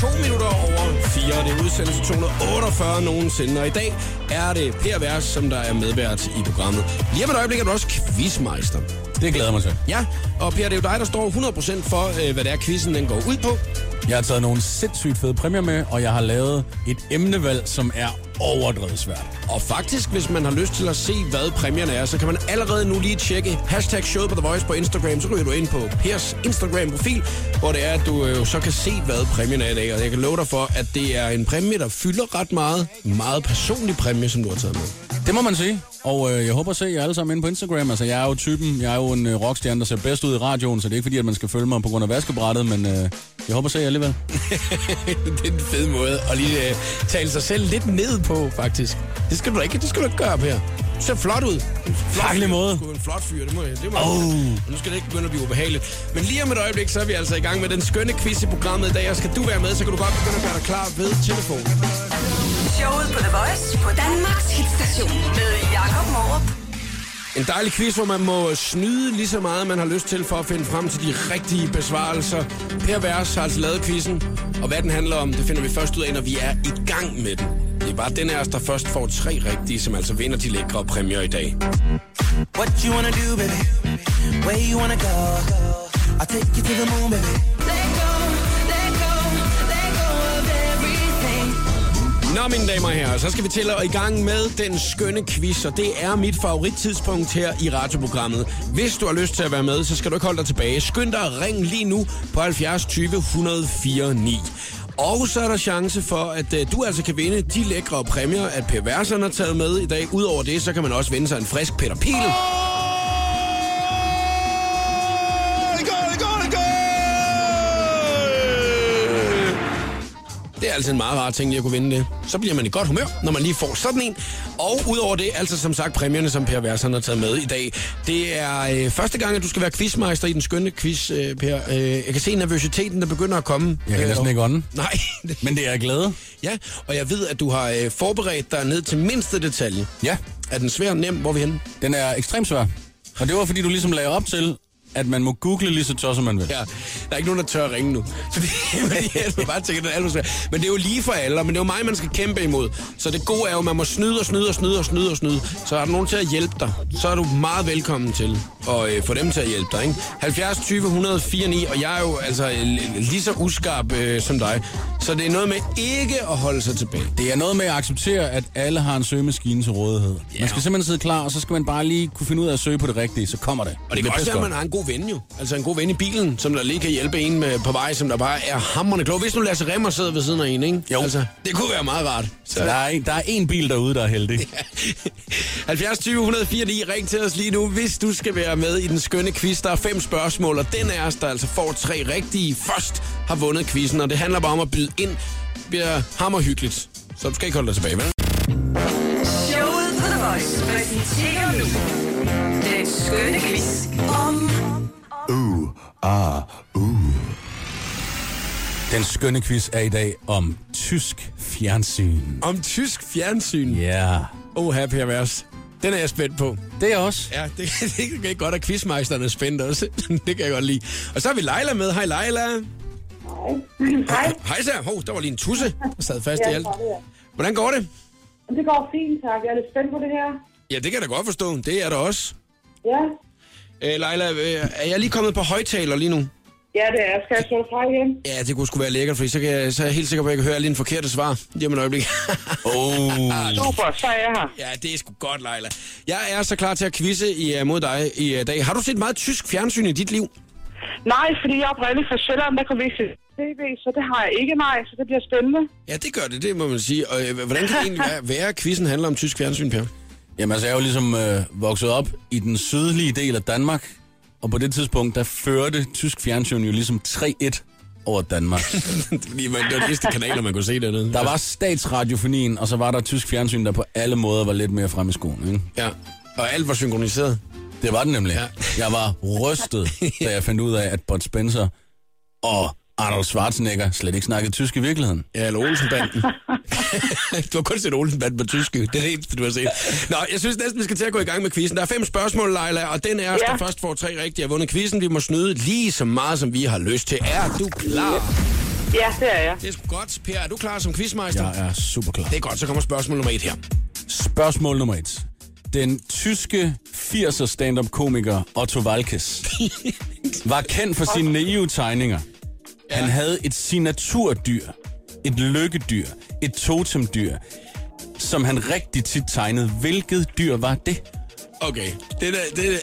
to minutter over fire. Det er udsendelse 248 nogensinde. Og i dag er det Per Vers, som der er medvært i programmet. Lige om et øjeblik er du også quizmeister. Det glæder mig til. Ja, og Per, det er jo dig, der står 100% for, øh, hvad det er, quizzen den går ud på. Jeg har taget nogle sindssygt fede præmier med, og jeg har lavet et emnevalg, som er overdrevet svært. Og faktisk, hvis man har lyst til at se, hvad præmierne er, så kan man allerede nu lige tjekke hashtag showet på The Voice på Instagram. Så ryger du ind på Pers Instagram-profil, hvor det er, at du øh, så kan se, hvad præmien er i dag. Og jeg kan love dig for, at det er en præmie, der fylder ret meget. En meget personlig præmie, som du har taget med. Det må man sige. Og øh, jeg håber at se jer alle sammen inde på Instagram. Altså, jeg er jo typen, jeg er jo en øh, rockstjerne, der ser bedst ud i radioen, så det er ikke fordi, at man skal følge mig på grund af vaskebrættet, men øh, jeg håber at se jer alligevel. det er en fed måde at lige øh, tale sig selv lidt ned på, faktisk. Det skal du ikke, det skal du ikke gøre, Per. Ser flot ud. Fyr. måde. Er en flot fyr, det må, det må Oh. Og Nu skal det ikke begynde at blive ubehageligt. Men lige om et øjeblik, så er vi altså i gang med den skønne quiz i programmet i dag. Og skal du være med, så kan du godt begynde at gøre dig klar ved telefonen. Showet på The Voice på Danmarks hitstation med Jakob Morup. En dejlig quiz, hvor man må snyde lige så meget, man har lyst til for at finde frem til de rigtige besvarelser. Per Vers har altså lavet quizzen, og hvad den handler om, det finder vi først ud af, når vi er i gang med den. Det er bare den af os, der først får tre rigtige, som altså vinder de lækre præmier i dag. What you wanna do, baby? Where you wanna go? I'll take you to the moon, baby. Let go, let go, let go of everything. Nå, mine damer og herrer, så skal vi til at i gang med den skønne quiz, og det er mit favorittidspunkt her i radioprogrammet. Hvis du har lyst til at være med, så skal du ikke holde dig tilbage. Skynd dig at ringe lige nu på 70 20 104 9. Og så er der chance for, at uh, du altså kan vinde de lækre præmier, at Per Versen har taget med i dag. Udover det, så kan man også vinde sig en frisk Peter Pil. Det er altså en meget rar ting lige at kunne vinde det. Så bliver man i godt humør, når man lige får sådan en. Og udover det, altså som sagt, præmierne, som Per Vers han har taget med i dag. Det er øh, første gang, at du skal være quizmeister i den skønne quiz, øh, Per. Øh, jeg kan se nervøsiteten, der begynder at komme. Jeg kan Øh, næsten ikke ånde. Nej. Men det er jeg glæde. Ja, og jeg ved, at du har øh, forberedt dig ned til mindste detalje. Ja, Er den svær nem? Hvor er vi henne? den er ekstremt svær. Og det var, fordi du ligesom lagde op til, at man må google lige så tosset man vil. Ja, der er ikke nogen, der tør at ringe nu. Fordi, fordi jeg bare tænker, det er svært. Men det er jo lige for alle, men det er jo mig, man skal kæmpe imod. Så det gode er jo, at man må snyde og snyde og snyde og snyde og snyde. Så er der nogen til at hjælpe dig, så er du meget velkommen til at øh, få dem til at hjælpe dig. Ikke? 70 20 104 9, og jeg er jo altså øh, lige så uskarp øh, som dig. Så det er noget med ikke at holde sig tilbage. Det er noget med at acceptere, at alle har en søgemaskine til rådighed. Ja. Man skal simpelthen sidde klar, og så skal man bare lige kunne finde ud af at søge på det rigtige, så kommer det. Og det kan bliver også være, at man har en god ven jo. Altså en god ven i bilen, som der lige kan hjælpe en med, på vej, som der bare er hammerende klog. Hvis nu Lasse Remmer sidder ved siden af en, ikke? Jo. Altså, det kunne være meget rart. Så der er, en, der er en bil derude, der er heldig. 70 20 104 9. Ring til os lige nu, hvis du skal være med i den skønne quiz. Der er fem spørgsmål, og den af os, der altså får tre rigtige, først har vundet quizzen. Og det handler bare om at byde ind. Det bliver hammerhyggeligt. Så du skal ikke holde dig tilbage, vel? Showet på The Voice præsenterer nu den skønne quiz Den skønne quiz er i dag om tysk fjernsyn. Om tysk fjernsyn. Ja, Åh, her Per Vers. Den er jeg spændt på. det er også. Ja, det, det er godt, at quizmeisteren er spændt også. det kan jeg godt lide. Og så har vi Leila med. Hej Leila. Hej. Hej så. Hov, der var lige en tusse, der sad fast i Ja, alt. det, ja. Hvordan går det? Det går fint, tak. Jeg er lidt spændt på det her. Ja, det kan jeg da godt forstå. Det er der også. Ja, Øh, Leila, øh, er jeg lige kommet på højtaler lige nu? ja det er. Skal jeg slå fra igen? Ja, det kunne sgu være lækkert, fordi så, kan jeg, så er jeg helt sikker på, at jeg kan høre alle dine forkerte svar. Lige om et øjeblik. Oh. Super, så er jeg her. ja, det er sgu godt, Leila. Jeg er så klar til at quizze i, uh, mod dig i uh, dag. Har du set meget tysk fjernsyn i dit liv? Nej, fordi jeg er oprindeligt fra Sjælland, der kan vi se tv, så det har jeg ikke, nej. Så det bliver spændende. Ja, det gør det, det må man sige. Og øh, hvordan kan det egentlig være, være at quizzen handler om tysk fjernsyn, Per? Jamen altså, jeg er jo ligesom øh, vokset op i den sydlige del af Danmark, og på det tidspunkt, der førte tysk fjernsyn jo ligesom 3-1 over Danmark. Fordi man, det var de eneste kanaler, man kunne se dernede. Der var statsradiofonien, og så var der tysk fjernsyn, der på alle måder var lidt mere frem i skoen. Ikke? Ja, og alt var synkroniseret. Det var den nemlig. Ja. Jeg var rystet, da jeg fandt ud af, at Bud Spencer og Arnold Schwarzenegger slet ikke snakkede tysk i virkeligheden. Ja, eller Olsenbanden. du har kun set Olsenbanden på tysk. Det er det eneste, du har set. Nå, jeg synes næsten, vi skal til at gå i gang med quizzen. Der er fem spørgsmål, Leila, og den er os, Ja. der først får tre rigtige, har vundet quizzen. Vi må snyde lige så meget, som vi har lyst til. Er du klar? Ja, det er jeg. Det er sgu godt. Per, er du klar som quizmeister? Jeg er super klar. Det er godt, så kommer spørgsmål nummer et her. Spørgsmål nummer et. Den tyske 80'er stand-up komiker Otto Walkes var kendt for sine naive tegninger. Han havde et signaturdyr, et lykkedyr, et totemdyr, som han rigtig tit tegnede. Hvilket dyr var det? Okay, det er det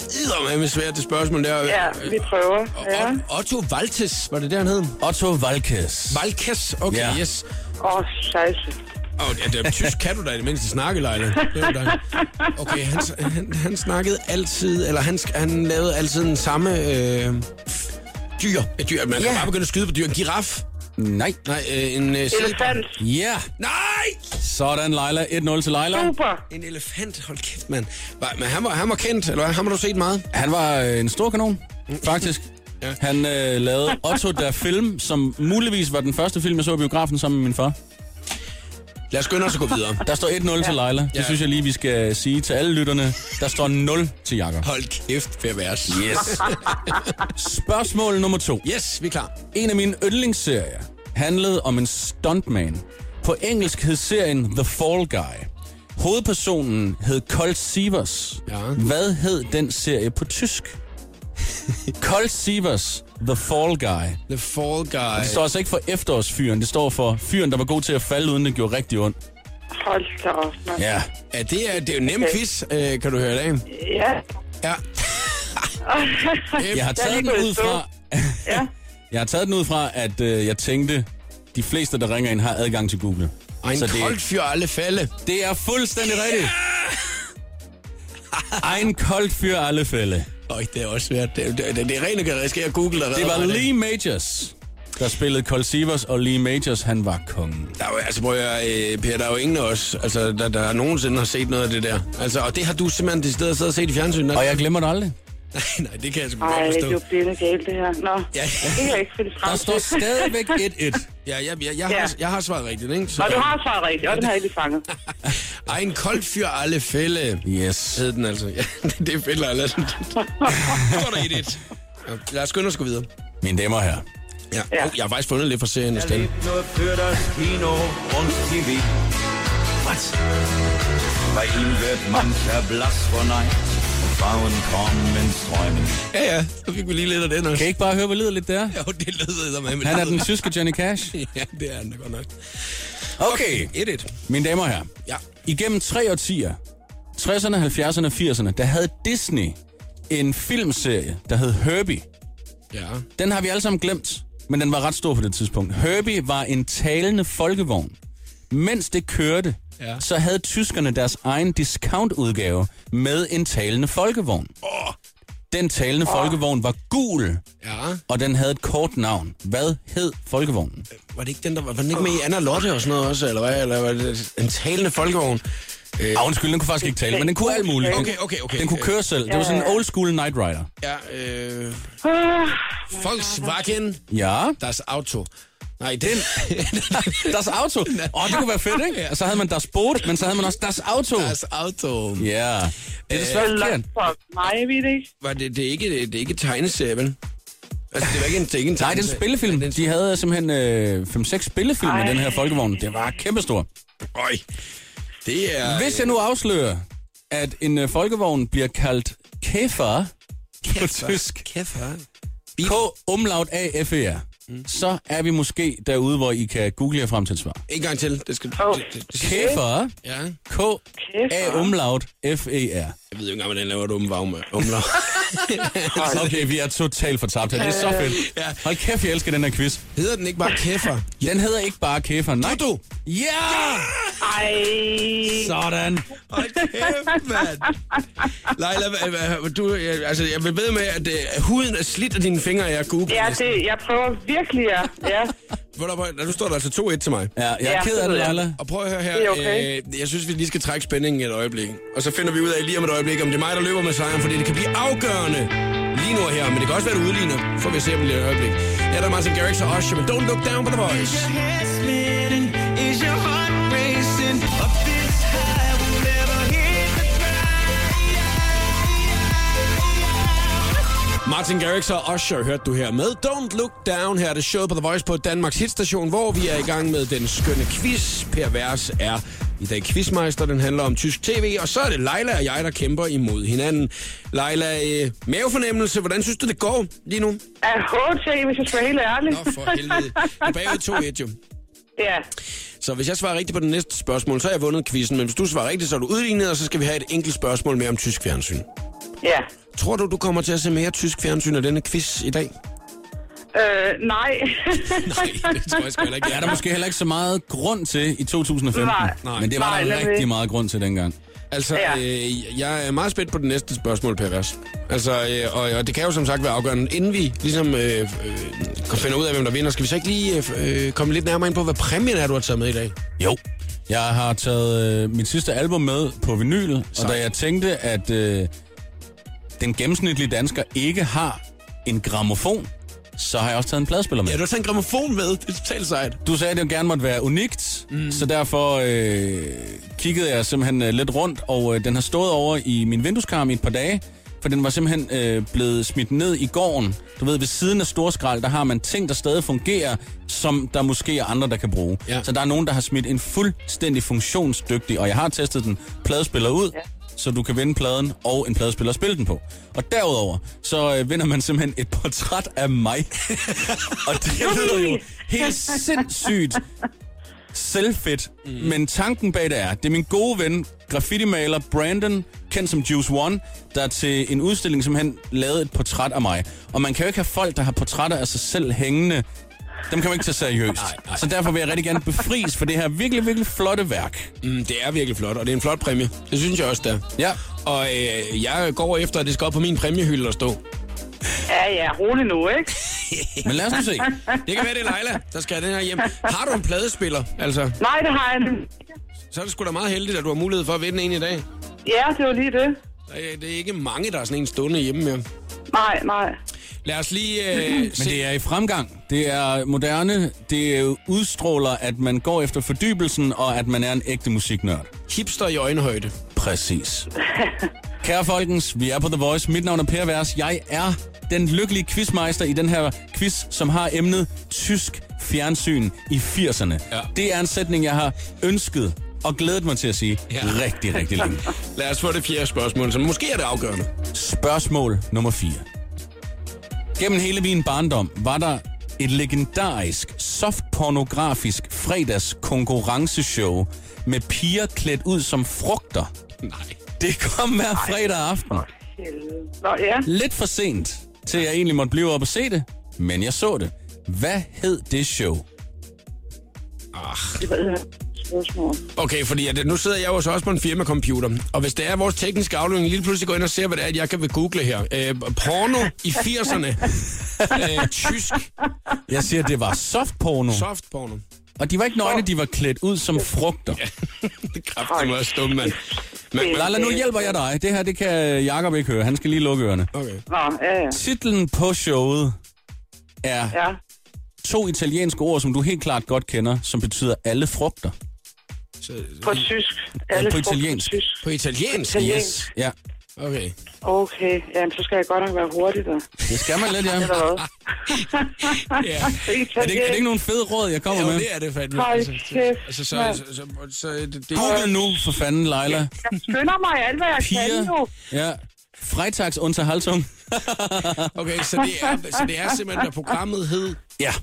er med svært det spørgsmål der. Ja, vi prøver. Ja. Otto Valtes, var det der, han hed? Otto Walkes. Valkes, okay, Ja. yes. Åh, oh, scheisse. Oh, ja, det er tysk kan du da i det mindste snakke, Leila. Det var dejligt. Okay, han, han, han snakkede altid, eller han, han lavede altid den samme øh, dyr. Et dyr. Man kan Ja. bare begynde at skyde på dyr. En giraf. Nej. Nej, øh, en øh. Elefant. Ja. Nej! Sådan, Leila. 1-0 til Leila. Super. En elefant, hold kæft, mand. Men han var, han var kendt, eller? Ham har du set meget? Han var øh, en stor kanon, faktisk. Ja. Han øh, lavede Otto der film, som muligvis var den første film, jeg så i biografen sammen med min far. Lad os skynde os at gå videre. Der står 1-0 til Leila. Det Ja. synes jeg lige, vi skal sige til alle lytterne. Der står 0 til Jakob. Hold kæft, Per Vers. Yes. Spørgsmål nummer to. Yes, vi er klar. En af mine yndlingsserier handlede om en stuntman. På engelsk hed serien The Fall Guy. Hovedpersonen hed Colt Sievers. Ja. Hvad hed den serie på tysk? Colt Sievers, The Fall Guy. The Fall Guy. Det står altså ikke for efterårsfyren, det står for fyren, der var god til at falde, uden det gjorde rigtig ondt. Hold da op, mand. Ja. Ja, det er, det er jo en nem quiz, øh, kan du høre det af. Ja. Ja. Jeg har taget den ud fra... Ja. Jeg har taget den ud fra, at øh, jeg tænkte, de fleste, der ringer ind, har adgang til Google. Og en Så det- fyr alle falde. Det er fuldstændig rigtigt. Ein koldt fyr alle fælde. Øj, det er også svært. Det, det, det, det er rent, at risikere google der Det var Lee Majors, der spillede Cold Sivers, og Lee Majors, han var kongen. Der er jo, altså, prøv at, øh, Per, der er jo ingen af os, altså, der, der nogensinde har set noget af det der. Altså, og det har du simpelthen det sted siddet og set i fjernsynet. Og jeg glemmer det aldrig. Nej, nej, det kan jeg sgu Ej, godt det er forstå. jo blinde galt, det her. Nå, Ja. det kan jeg ikke finde frem Der står stadigvæk 1-1. Ja, jeg, jeg, jeg, har, jeg har svaret rigtigt, ikke? Så, Nå, du har svaret rigtigt, og den har jeg lige fanget. Ej, en kold fyr alle fælde. Yes. Hed den altså. Ja, det er fedt, Leila. Så er der 1-1. Ja, Lad os skynde os gå videre. Mine damer og herrer. Ja. Ja. Oh, jeg har faktisk fundet lidt for serien i stedet. für das Kino und TV. Was? Bei ihm wird mancher blass vor Neid und Frauen kommen ins Träumen. Ja, ja. Så fik vi lige lidt af den også. Kan I ikke bare høre, hvor lyder lidt der? Jo, det lød med. Han er den tyske Johnny Cash. Ja, det er han da godt nok. Okay. 1-1. Mine damer og herrer. Ja. Igennem tre årtier, 60'erne, 70'erne og 80'erne, der havde Disney en filmserie, der hed Herbie. Ja. Den har vi alle sammen glemt, men den var ret stor på det tidspunkt. Herbie var en talende folkevogn. Mens det kørte, Ja. så havde tyskerne deres egen discount-udgave med en talende folkevogn. Åh. Den talende folkevogn var gul, Ja. og den havde et kort navn. Hvad hed folkevognen? Var det ikke den, der var, var den ikke med i Anna Lotte og sådan noget også, eller hvad? Eller var det en talende folkevogn? Øh, Ah, undskyld, den kunne faktisk ikke tale, men den kunne alt muligt. Den, Okay, okay, okay. den kunne køre selv. Det var sådan en old school Night Rider. Ja, øh, Ah, Volkswagen, Ja, das Auto. Nej, den... Das Auto. Åh, oh, det kunne være fedt, ikke? Og så havde man Das Boot, men så havde man også Das Auto. das Auto. Ja, det er desværre forkert. langt for mig, jeg ved det ikke. Var det, det, er ikke, det er ikke tegneserie, vel? Altså, det var ikke en, det er ikke en Nej, det er en spillefilm. De havde simpelthen øh, 5-6 spillefilm med Ej. den her folkevogn. Det var kæmpestor. Øj. Det er... Hvis jeg nu afslører, at en øh, folkevogn bliver kaldt Käfer på tysk, Kæft, K-umlaut A-F-E-R, så er vi måske derude, hvor I kan google jer frem til et svar. En gang til. Det skal... Åh. Det, det, det, skal- Käfer, ja. K-A-umlaut F-E-R. Jeg ved jo ikke engang, hvordan laver du umvagn med umlaut. Okay, vi er totalt fortabt her. Det er så fedt. Ja. Hold kæft, jeg elsker den her quiz. Hedder den ikke bare kæffer? Den hedder ikke bare Käfer. Nej. Toto! Ja! Ej, Sådan. Hold kæft, mand. Leila, du, jeg- altså, jeg vil ved med, at uh, huden er slidt af dine fingre, jeg googler. ja, det, jeg prøver virkelig, ja. ja. Hvor der, hvor- nu står der altså 2-1 til mig. Ja, jeg er Ja, ked af det. Leila. Og prøv at høre her. Det er okay. Øh, jeg synes, vi lige skal trække spændingen et øjeblik. Og så finder vi ud af lige om et øjeblik, om det er mig, der løber med sejren, fordi det kan blive afgørende lige nu her. Men det kan også være, det udligner. Får vi se om lige et øjeblik. Ja, der er Martin Garrix og Usher, men don't look down på The Voice. head spinning? Is your heart racing? Up Martin Garrix og Usher hørte du her med Don't Look Down. Her er det showet på The Voice på Danmarks hitstation, hvor vi er i gang med den skønne quiz. Per Vers er i dag quizmeister. Den handler om tysk tv, og så er det Leila og jeg, der kæmper imod hinanden. Leila, øh, mavefornemmelse, hvordan synes du, det går lige nu? Af HT, hvis jeg skal være helt ærlig. Nå, for helvede. Er bagud 2-1 jo. ja, Så hvis jeg svarer rigtigt på det næste spørgsmål, så har jeg vundet quizzen. Men hvis du svarer rigtigt, så er du udlignet, og så skal vi have et enkelt spørgsmål mere om tysk fjernsyn. ja. Tror du, du kommer til at se mere tysk fjernsyn af denne quiz i dag? Øh, nej. Nej, det tror jeg sgu heller ikke. Det er der måske heller ikke så meget grund til i 2015. Nej. Men det var Nej, der rigtig det. meget grund til dengang. Altså, Ja. øh, jeg er meget spændt på det næste spørgsmål, Per Vers. Altså, øh, og, og det kan jo som sagt være afgørende. Inden vi ligesom øh, øh, kan finde ud af, hvem der vinder, skal vi så ikke lige øh, øh, komme lidt nærmere ind på, hvad præmien er, du har taget med i dag? Jo. Jeg har taget øh, mit sidste album med på vinyl, og Sejt. da jeg tænkte, at øh, den gennemsnitlige dansker ikke har en gramofon, så har jeg også taget en pladespiller med. Ja, du har taget en gramofon med. Det er totalt sejt. Du sagde, at det jo gerne måtte være unikt, mm. så derfor øh, kiggede jeg simpelthen øh, lidt rundt, og øh, den har stået over i min vindueskarm i et par dage, for den var simpelthen øh, blevet smidt ned i gården. Du ved, ved siden af storskrald, der har man ting, der stadig fungerer, som der måske er andre, der kan bruge. Ja. Så der er nogen, der har smidt en fuldstændig funktionsdygtig, og jeg har testet den, pladespiller ud, ja. Så du kan vinde pladen og en pladespiller at spille den på. Og derudover, så øh, vinder man simpelthen et portræt af mig. og det lyder jo helt sindssygt selvfedt, mm. men tanken bag det er, det er min gode ven, graffiti-maler Brandon, kendt som Juice One, der til en udstilling simpelthen lavede et portræt af mig. Og man kan jo ikke have folk, der har portrætter af sig selv hængende. Dem kan man ikke tage seriøst. Nej, nej. Så derfor vil jeg rigtig gerne befries for det her virkelig, virkelig flotte værk. Mm, det er virkelig flot, og det er en flot præmie. Det synes jeg også, der. Ja. Og øh, jeg går efter, at det skal op på min præmiehylde at stå. Ja, ja, rolig nu, ikke? Men lad os nu se. Det kan være, det er Leila, der skal have den her hjem. Har du en pladespiller? Altså, Nej, det har jeg ikke. så er det sgu da meget heldigt, at du har mulighed for at vinde en i dag. Ja, det var lige det. Det er ikke mange, der er sådan en stående hjemme med. Nej, nej. Lad os lige øh, Men det er i fremgang. Det er moderne. Det er udstråler, at man går efter fordybelsen, og at man er en ægte musiknørd. hipster i øjenhøjde. Præcis. Kære folkens, vi er på The Voice. Mit navn er Per Vers. Jeg er den lykkelige quizmeister i den her quiz, som har emnet tysk fjernsyn i 80'erne. Ja. Det er en sætning, jeg har ønsket og glædet mig til at sige Ja. rigtig, rigtig længe. Lad os få det fjerde spørgsmål, som måske er det afgørende. Spørgsmål nummer 4. Gennem hele min barndom var der et legendarisk, softpornografisk fredags konkurrenceshow med piger klædt ud som frugter. Nej. Det kom hver fredag aften. Nå, ja. Lidt for sent, til jeg egentlig måtte blive op og se det, men jeg så det. Hvad hed det show? Et spørgsmål. Okay, fordi at, nu sidder jeg jo så også på en firmacomputer, og hvis det er vores tekniske afdeling lige pludselig går ind og ser, hvad det er, at jeg kan ved google her. Øh, porno i 80'erne. øh, tysk Jeg siger, det var softporno. softporno. Og de var ikke nøgne, de var klædt ud som frugter. det kræfter mig stumme, mand. Men, men, Lala, nu hjælper jeg dig. Det her, det kan Jacob ikke høre. Han skal lige lukke ørerne. okay. Nå, ja, ja. Titlen på showet er Ja, to italienske ord, som du helt klart godt kender, som betyder alle frugter. Så, på tysk. Ja, Alle på italiensk. tysk. på italiensk? Italiensk. Ja, Okay. Okay, jamen så skal jeg godt nok være hurtig der. det skal man lidt, ja. Eller hvad? Ja. Er det, er det ikke nogen fede råd, jeg kommer med? det er det fandme. Hold Altså, kæft, altså, så, så, så, så, så det, det, Google nu, for fanden, Leila. Jeg skynder mig alt, hvad jeg kan Piger. nu. Ja. Freitags Unterhaltung. Okay, så det, er, så det er simpelthen, hvad programmet hed, Ja.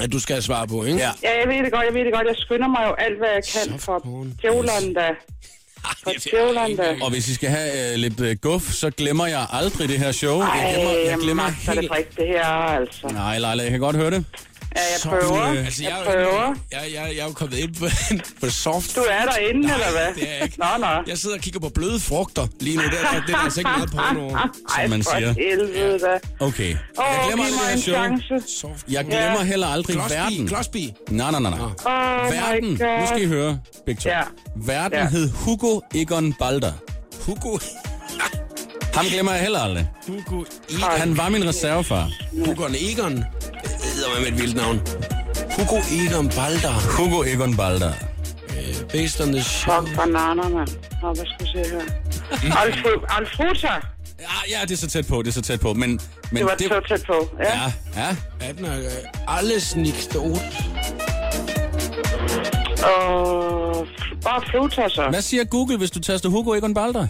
At du skal svare på, ikke? Ja. Ja, jeg ved det godt, jeg ved det godt. Jeg skynder mig jo alt, hvad jeg kan for djævlerne da. Da. Og hvis I skal have øh, lidt øh, guf, så glemmer jeg aldrig det her show. Ej, Jeg glemmer, jeg glemmer det helt... for ikke det her, altså. Nej, Leila, jeg kan godt høre det. Ja, jeg prøver. øh, Altså, jeg, Jeg er jo- prøver. Jeg, jeg, jeg er jo kommet ind på, på soft. Du er derinde, Nej, eller hvad? det er jeg ikke. Nå, nå. Jeg sidder og kigger på bløde frugter lige nu. Det er, det er altså ikke meget porno. Ej, man for siger. helvede da. Okay. Jeg Åh, glemmer giv aldrig det mig her en show. chance. Soft. Jeg glemmer heller aldrig Klosby, verden. Klosby. Nej, nej, nej, nej. Oh Verden, my God. nu skal I høre, to. Ja. Verden Ja. hed Hugo Egon Balder. Hugo. Ham glemmer jeg heller aldrig. Hugo Egon. Han var min reservefar. Hugo Egon. Det hedder med et vildt navn. Hugo Egon Balder. Hugo Egon Balder. Uh, based on the show. Fuck bananer, mand. Nå, hvad skal vi se her? Alfru- Alfruta. Ja, ja, det er så tæt på, det er så tæt på. Men, men Det var så tæt på. Ja. Ja, ja. Er den uh, alles nicht ud? Og bare Fluta så. Hvad siger Google, hvis du taster Hugo Egon Balder?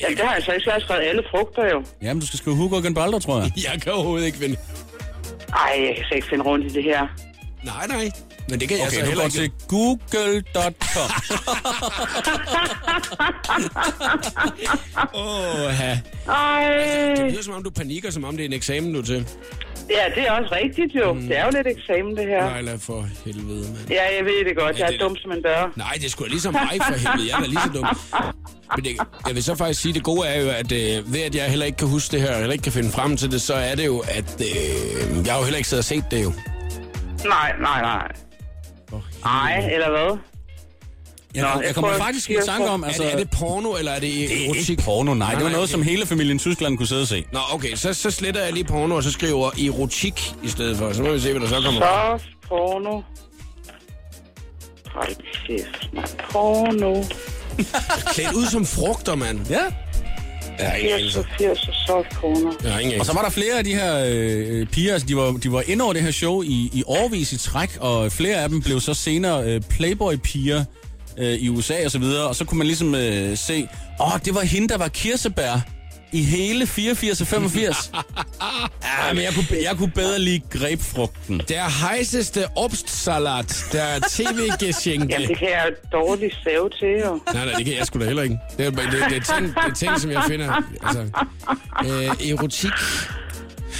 Ja, det har jeg så ikke. Har jeg skrevet alle frugter jo. Jamen, du skal skrive Hugo Egon Balder, tror jeg. Jeg kan overhovedet ikke vinde. Ej, jeg kan slet ikke finde rundt i det her. Nej, nej. Men det kan jeg Okay, så du heller går ikke. til google.com. Åh, ja. Ej. Det lyder som om, du panikker, som om det er en eksamen, du er til. Ja, det er også rigtigt jo. Mm. Det er jo lidt eksamen, det her. Nej, lad for helvede, mand. Ja, jeg ved det godt. Jeg det er er dum som en dør. Nej, det er da ligesom mig for helvede. Jeg er lige så dum. Men det, jeg vil så faktisk sige, at det gode er jo, at øh, ved at jeg heller ikke kan huske det her, eller ikke kan finde frem til det, så er det jo, at øh, jeg har jo heller ikke siddet og set det jo. Nej, nej, nej. Nej, eller hvad? Jeg, Nå, kom, jeg jeg kommer faktisk i tanke om, Altså, er, det, er det porno, eller er det det er erotik? ikke porno, nej. Det var nej, noget, okay. som hele familien Tyskland kunne sidde og se. Nå, okay, så, så sletter jeg lige porno, og så skriver erotik i stedet for. Så må vi se, hvad der så kommer. Soft porno. Hold kæft, mand. Porno. Klædt ud som frugter, mand. Ja. Jeg har ingen 80 anelse. og 80 og soft porno. Jeg har ingen Og så var der flere af de her øh, piger, altså de var, de var inde over det her show i, i årvis i træk, og flere af dem blev så senere øh, Playboy-piger øh, i USA og så videre, og så kunne man ligesom øh, se, åh, det var hende, der var kirsebær i hele 84 og 85. ja, men jeg kunne, jeg kunne bedre lide grebfrugten. Der heißeste Obstsalat, der tv-geschenke. Jamen, det kan jeg dårligt save til, jo. Nej, nej, det kan jeg sgu da heller ikke. Det er, det, det, er, ting, det er ting, som jeg finder. Altså, øh, erotik.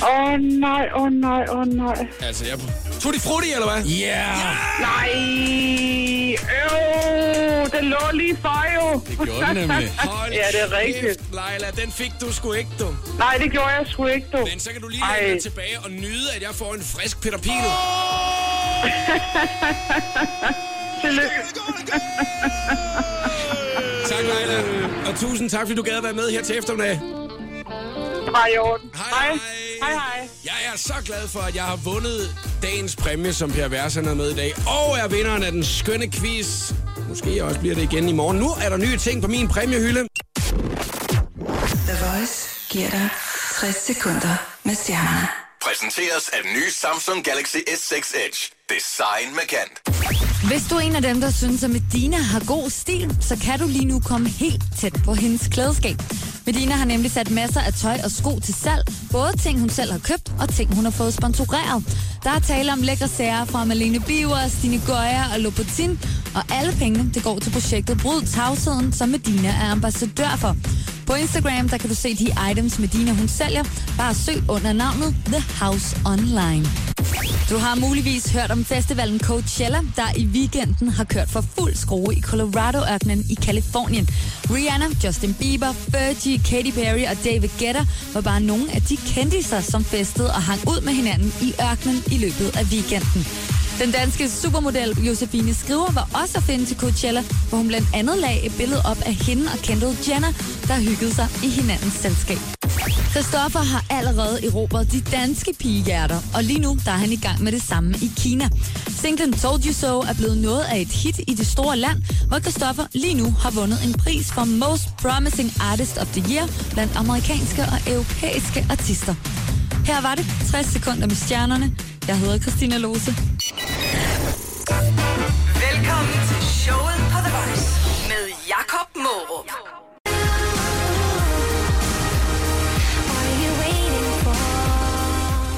Åh oh, nej, åh oh, nej, åh oh, nej. Altså, jeg... Tutti frutti, eller hvad? Ja! Yeah. Nej! Øv, den lå lige for jo. Det gjorde den nemlig. Hold Ja, det er rigtigt. Kæft, Leila, den fik du sgu ikke, du. Nej, det gjorde jeg sgu ikke, du. Men så kan du lige lægge dig tilbage og nyde, at jeg får en frisk Peter Pil. Tillykke. Tak, Leila. Og tusind tak, fordi du gad at være med her til eftermiddag. Det var i orden. Hej, Hej. hej. Hej, hej. Jeg er så glad for, at jeg har vundet dagens præmie, som Per Versen er med i dag. Og er vinderen af den skønne quiz. Måske også bliver det igen i morgen. Nu er der nye ting på min præmiehylde. The Voice giver dig 60 sekunder med stjernerne. Præsenteres af den nye Samsung Galaxy S6 Edge. Design med kant. Hvis du er en af dem, der synes, at Medina har god stil, så kan du lige nu komme helt tæt på hendes klædeskab. Medina har nemlig sat masser af tøj og sko til salg. Både ting, hun selv har købt, og ting, hun har fået sponsoreret. Der er tale om lækre sager fra Malene Biver, Stine Goya og Lopatin. Og alle pengene, det går til projektet Bryd Tavsheden, som Medina er ambassadør for. På Instagram, der kan du se de items, Medina hun sælger. Bare søg under navnet The House Online. Du har muligvis hørt om festivalen Coachella, der i weekenden har kørt for fuld skrue i Colorado-ørkenen i Kalifornien. Rihanna, Justin Bieber, Fergie, Katy Perry og David Guetta var bare nogle af de kendiser, som festede og hang ud med hinanden i ørkenen i løbet af weekenden. Den danske supermodel Josefine Skriver var også at finde til Coachella, hvor hun blandt andet lagde et billede op af hende og Kendall Jenner, der hyggede sig i hinandens selskab. Christoffer har allerede erobret de danske pigehjerter, og lige nu der er han i gang med det samme i Kina. Singlen Told You So er blevet noget af et hit i det store land, hvor Christoffer lige nu har vundet en pris for Most Promising Artist of the Year blandt amerikanske og europæiske artister. Her var det 60 sekunder med stjernerne. Jeg hedder Christina Lose. Velkommen til showet på The Voice med Jakob Morup.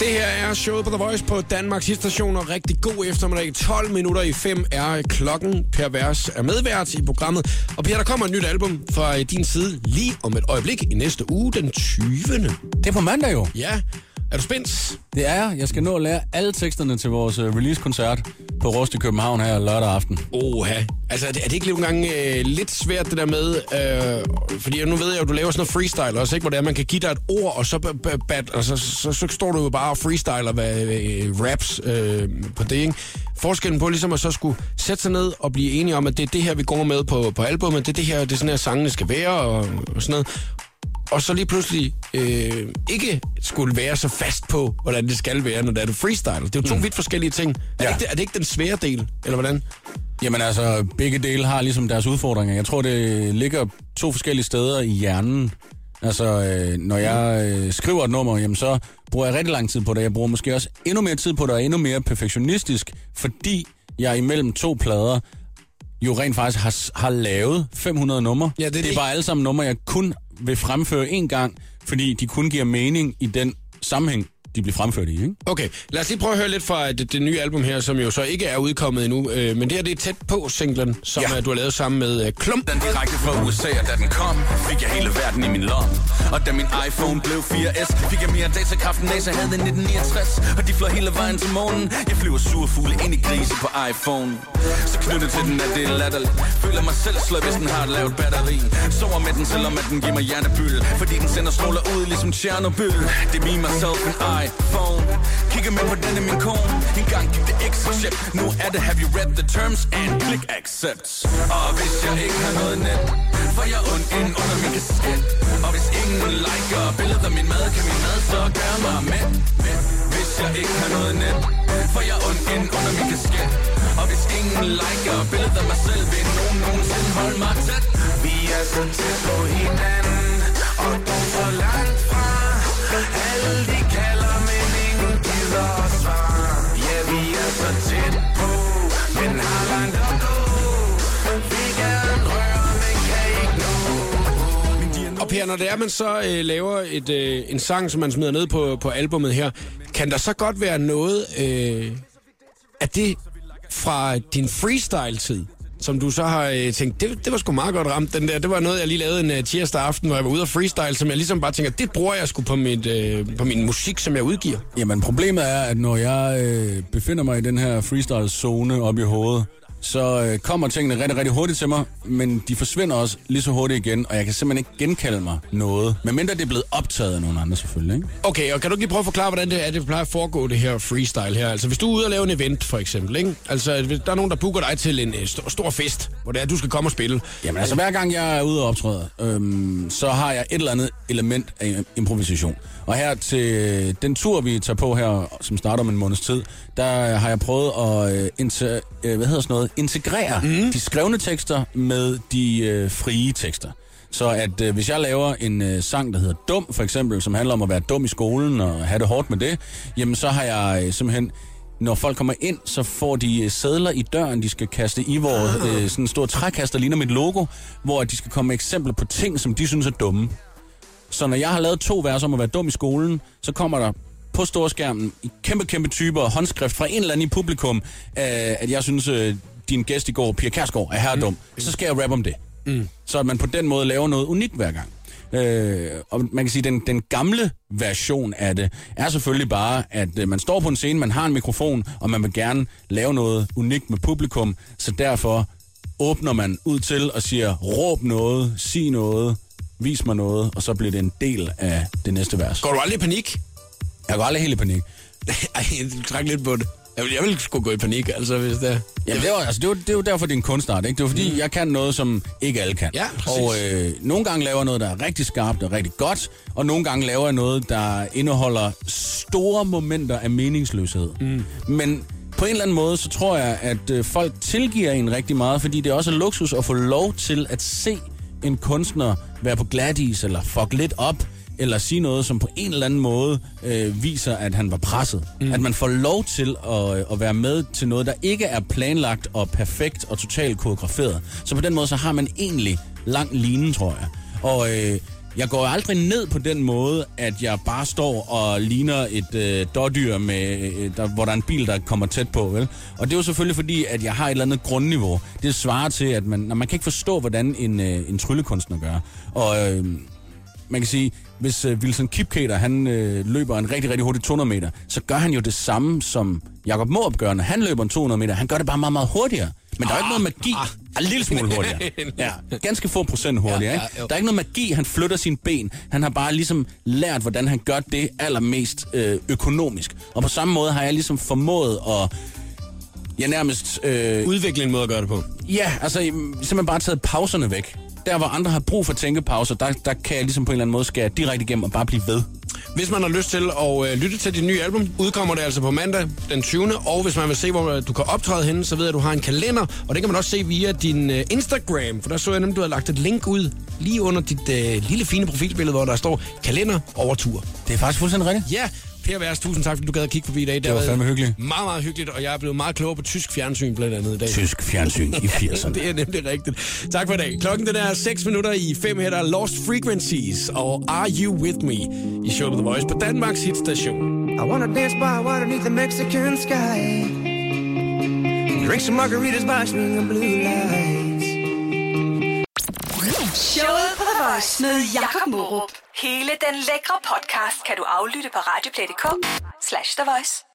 Det her er showet på The Voice på Danmarks station, og rigtig god eftermiddag. 12 minutter i 5 er klokken. Per Vers er medvært i programmet. Og Per, der kommer et nyt album fra din side lige om et øjeblik i næste uge, den 20. Det er på mandag jo. Ja, er du spændt? Det er jeg. Jeg skal nå at lære alle teksterne til vores øh, release-koncert på Rust i København her lørdag aften. Oha. Altså, er det, er det ikke nogle gange øh, lidt svært, det der med... Øh, fordi nu ved jeg jo, du laver sådan noget freestyle også, ikke? Hvor det er, man kan give dig et ord, og så, bat, og så, så, så står du jo bare og freestyler hvad, øh, raps øh, på det, ikke? Forskellen på ligesom at så skulle sætte sig ned og blive enige om, at det er det her, vi går med på, på albumet, det er det her, det er sådan her, sangene skal være, og, og sådan noget. Og så lige pludselig øh, ikke skulle være så fast på, hvordan det skal være, når det er du freestyler. Det er jo to mm. vidt forskellige ting. Er, Ja. det ikke, er det ikke den svære del, eller hvordan? Jamen altså, begge dele har ligesom deres udfordringer. Jeg tror, det ligger to forskellige steder i hjernen. Altså, øh, når jeg øh, skriver et nummer, jamen, så bruger jeg rigtig lang tid på det. Jeg bruger måske også endnu mere tid på det, og endnu mere perfektionistisk, fordi jeg imellem to plader jo rent faktisk har, har lavet 500 numre. Ja, det er det er det. bare alle sammen numre, jeg kun vil fremføre en gang, fordi de kun giver mening i den sammenhæng, de bliver fremført i. Ikke? Okay, lad os lige prøve at høre lidt fra det, det nye album her, som jo så ikke er udkommet endnu. Øh, men det her, det er tæt på singlen, som Ja. ja. du har lavet sammen med øh, Klump. Den direkte fra USA, og da den kom, fik jeg hele verden i min lomme. Og da min iPhone blev 4S, fik jeg mere datakraft end NASA havde i 1969. Og de fløj hele vejen til månen. Jeg flyver surfugle ind i grise på iPhone. Så knyttet til den er det latterligt. Føler mig selv sløj, hvis den har et lavt batteri. Sover med den, selvom at den giver mig hjernebyld. Fordi den sender stråler ud ligesom Tjernobyl. Det er me, myself and iPhone. Kigger med hvordan er min kone. En gang gik det ikke så shit. Nu er det have you read the terms and click accept. Og hvis jeg ikke har noget net, får jeg ondt ind under min kasket. Og hvis ingen liker billeder af min mad, kan min mad så gøre mig med. Hvis jeg ikke har noget net, får jeg ondt ind under min kasket. Og hvis ingen liker billeder af mig selv, vil nogen nogensinde holde mig tæt. Vi er så tæt på hinanden, og dog så langt fra. Alle de kalder, så tæt på, men har langt at gå. Vi røre, men kan ikke nå. Og Per, når det er, man så øh, laver et, øh, en sang, som man smider ned på, på albummet her, kan der så godt være noget øh, af det fra din freestyle-tid, som du så har øh, tænkt, det, det var sgu meget godt ramt, den der. Det var noget, jeg lige lavede en øh, tirsdag aften, hvor jeg var ude og freestyle, som jeg ligesom bare tænker, det bruger jeg sgu på, mit, øh, på min musik, som jeg udgiver. Jamen, problemet er, at når jeg øh, befinder mig i den her freestyle-zone op i hovedet, så øh, kommer tingene rigtig, rigtig hurtigt til mig, men de forsvinder også lige så hurtigt igen, og jeg kan simpelthen ikke genkalde mig noget. Medmindre det er blevet optaget af nogen andre selvfølgelig, ikke? Okay, og kan du ikke lige prøve at forklare, hvordan det er, det plejer at foregå, det her freestyle her? Altså, hvis du er ude og lave en event, for eksempel, ikke? Altså, hvis der er nogen, der booker dig til en øh, stor, stor fest, hvor det er, du skal komme og spille. Jamen altså, hver gang jeg er ude og optræde, øhm, så har jeg et eller andet element af improvisation. Og her til den tur, vi tager på her, som starter om en måneds tid, der har jeg prøvet at øh, inter, øh, hvad hedder sådan noget, integrere mm. de skrevne tekster med de øh, frie tekster. Så at øh, hvis jeg laver en øh, sang, der hedder Dum, for eksempel, som handler om at være dum i skolen og have det hårdt med det, jamen så har jeg øh, simpelthen når folk kommer ind, så får de øh, sædler i døren, de skal kaste i, hvor øh, sådan en stor trækaster ligner mit logo, hvor de skal komme med eksempler på ting, som de synes er dumme. Så når jeg har lavet to vers om at være dum i skolen, så kommer der på storskærmen i kæmpe, kæmpe typer håndskrift fra en eller anden i publikum, øh, at jeg synes, øh, din gæst i går, Pia Kærsgaard, er her dum. Så skal jeg rappe om det. Mm. Så at man på den måde laver noget unikt hver gang. Øh, og man kan sige, at den, den gamle version af det er selvfølgelig bare, at øh, man står på en scene, man har en mikrofon, og man vil gerne lave noget unikt med publikum, så derfor åbner man ud til og siger, råb noget, sig noget, vis mig noget, og så bliver det en del af det næste vers. Går du aldrig i panik? Jeg går aldrig helt i panik. Ej, du træk lidt på det. Jeg vil, jeg vil sgu gå i panik, altså, hvis det. Jamen, det, var, altså, det, var, det er jo derfor, det er en kunstart. Ikke? Det er fordi, mm. jeg kan noget, som ikke alle kan. Ja, præcis. og øh, nogle gange laver jeg noget, der er rigtig skarpt og rigtig godt, og nogle gange laver jeg noget, der indeholder store momenter af meningsløshed. Mm. Men på en eller anden måde, så tror jeg, at øh, folk tilgiver en rigtig meget, fordi det er også luksus at få lov til at se en kunstner være på glatis, eller fuck lidt op, eller sige noget, som på en eller anden måde øh, viser, at han var presset. Mm. At man får lov til at, øh, at være med til noget, der ikke er planlagt og perfekt og totalt koreograferet. Så på den måde, så har man egentlig lang line, tror jeg. Og øh, jeg går aldrig ned på den måde, at jeg bare står og ligner et øh, dårdyr, med, øh, der, hvor der er en bil, der kommer tæt på. Vel? Og det er jo selvfølgelig fordi, at jeg har et eller andet grundniveau. Det svarer til, at man, når man kan ikke forstå, hvordan en, øh, en tryllekunstner gør. Og øh, man kan sige, hvis øh, Wilson Kipketer, han øh, løber en rigtig, rigtig hurtig 200 meter, så gør han jo det samme, som Jakob Måb gør, når han løber en 200 meter. Han gør det bare meget, meget hurtigere. Men der er ikke noget magi. Ah, en lille smule hurtigere. Ja, ganske få procent hurtigere. Ikke? Der er ikke noget magi. Han flytter sine ben. Han har bare ligesom lært, hvordan han gør det allermest øh, økonomisk. Og på samme måde har jeg ligesom formået at jeg nærmest... Øh, Udvikle en måde at gøre det på. Ja, altså simpelthen bare taget pauserne væk. Der, hvor andre har brug for tænkepauser, der, der kan jeg ligesom på en eller anden måde skære direkte igennem og bare blive ved. Hvis man har lyst til at øh, lytte til dit nye album, udkommer det altså på mandag den 20. Og hvis man vil se, hvor du kan optræde henne, så ved jeg, at du har en kalender. Og det kan man også se via din øh, Instagram. For der så jeg nemlig, du har lagt et link ud lige under dit øh, lille fine profilbillede, hvor der står kalender over tur. Det er faktisk fuldstændig rigtigt. Ja, Per Værs, tusind tak, fordi du gad at kigge forbi i dag. Det, var fandme hyggeligt. Meget, meget hyggeligt, og jeg er blevet meget klogere på tysk fjernsyn blandt andet i dag. Tysk fjernsyn i 80'erne. Det er nemlig rigtigt. Tak for i dag. Klokken den er 6 minutter i 5 her, der er Lost Frequencies og Are You With Me i showet The Voice på Danmarks hitstation. I wanna dance by water beneath the Mexican sky. Drink some margaritas by swinging blue lights. Showet på The Voice med Jakob Morup. Hele den lækre podcast kan du aflytte på radioplay.dk slash The Voice.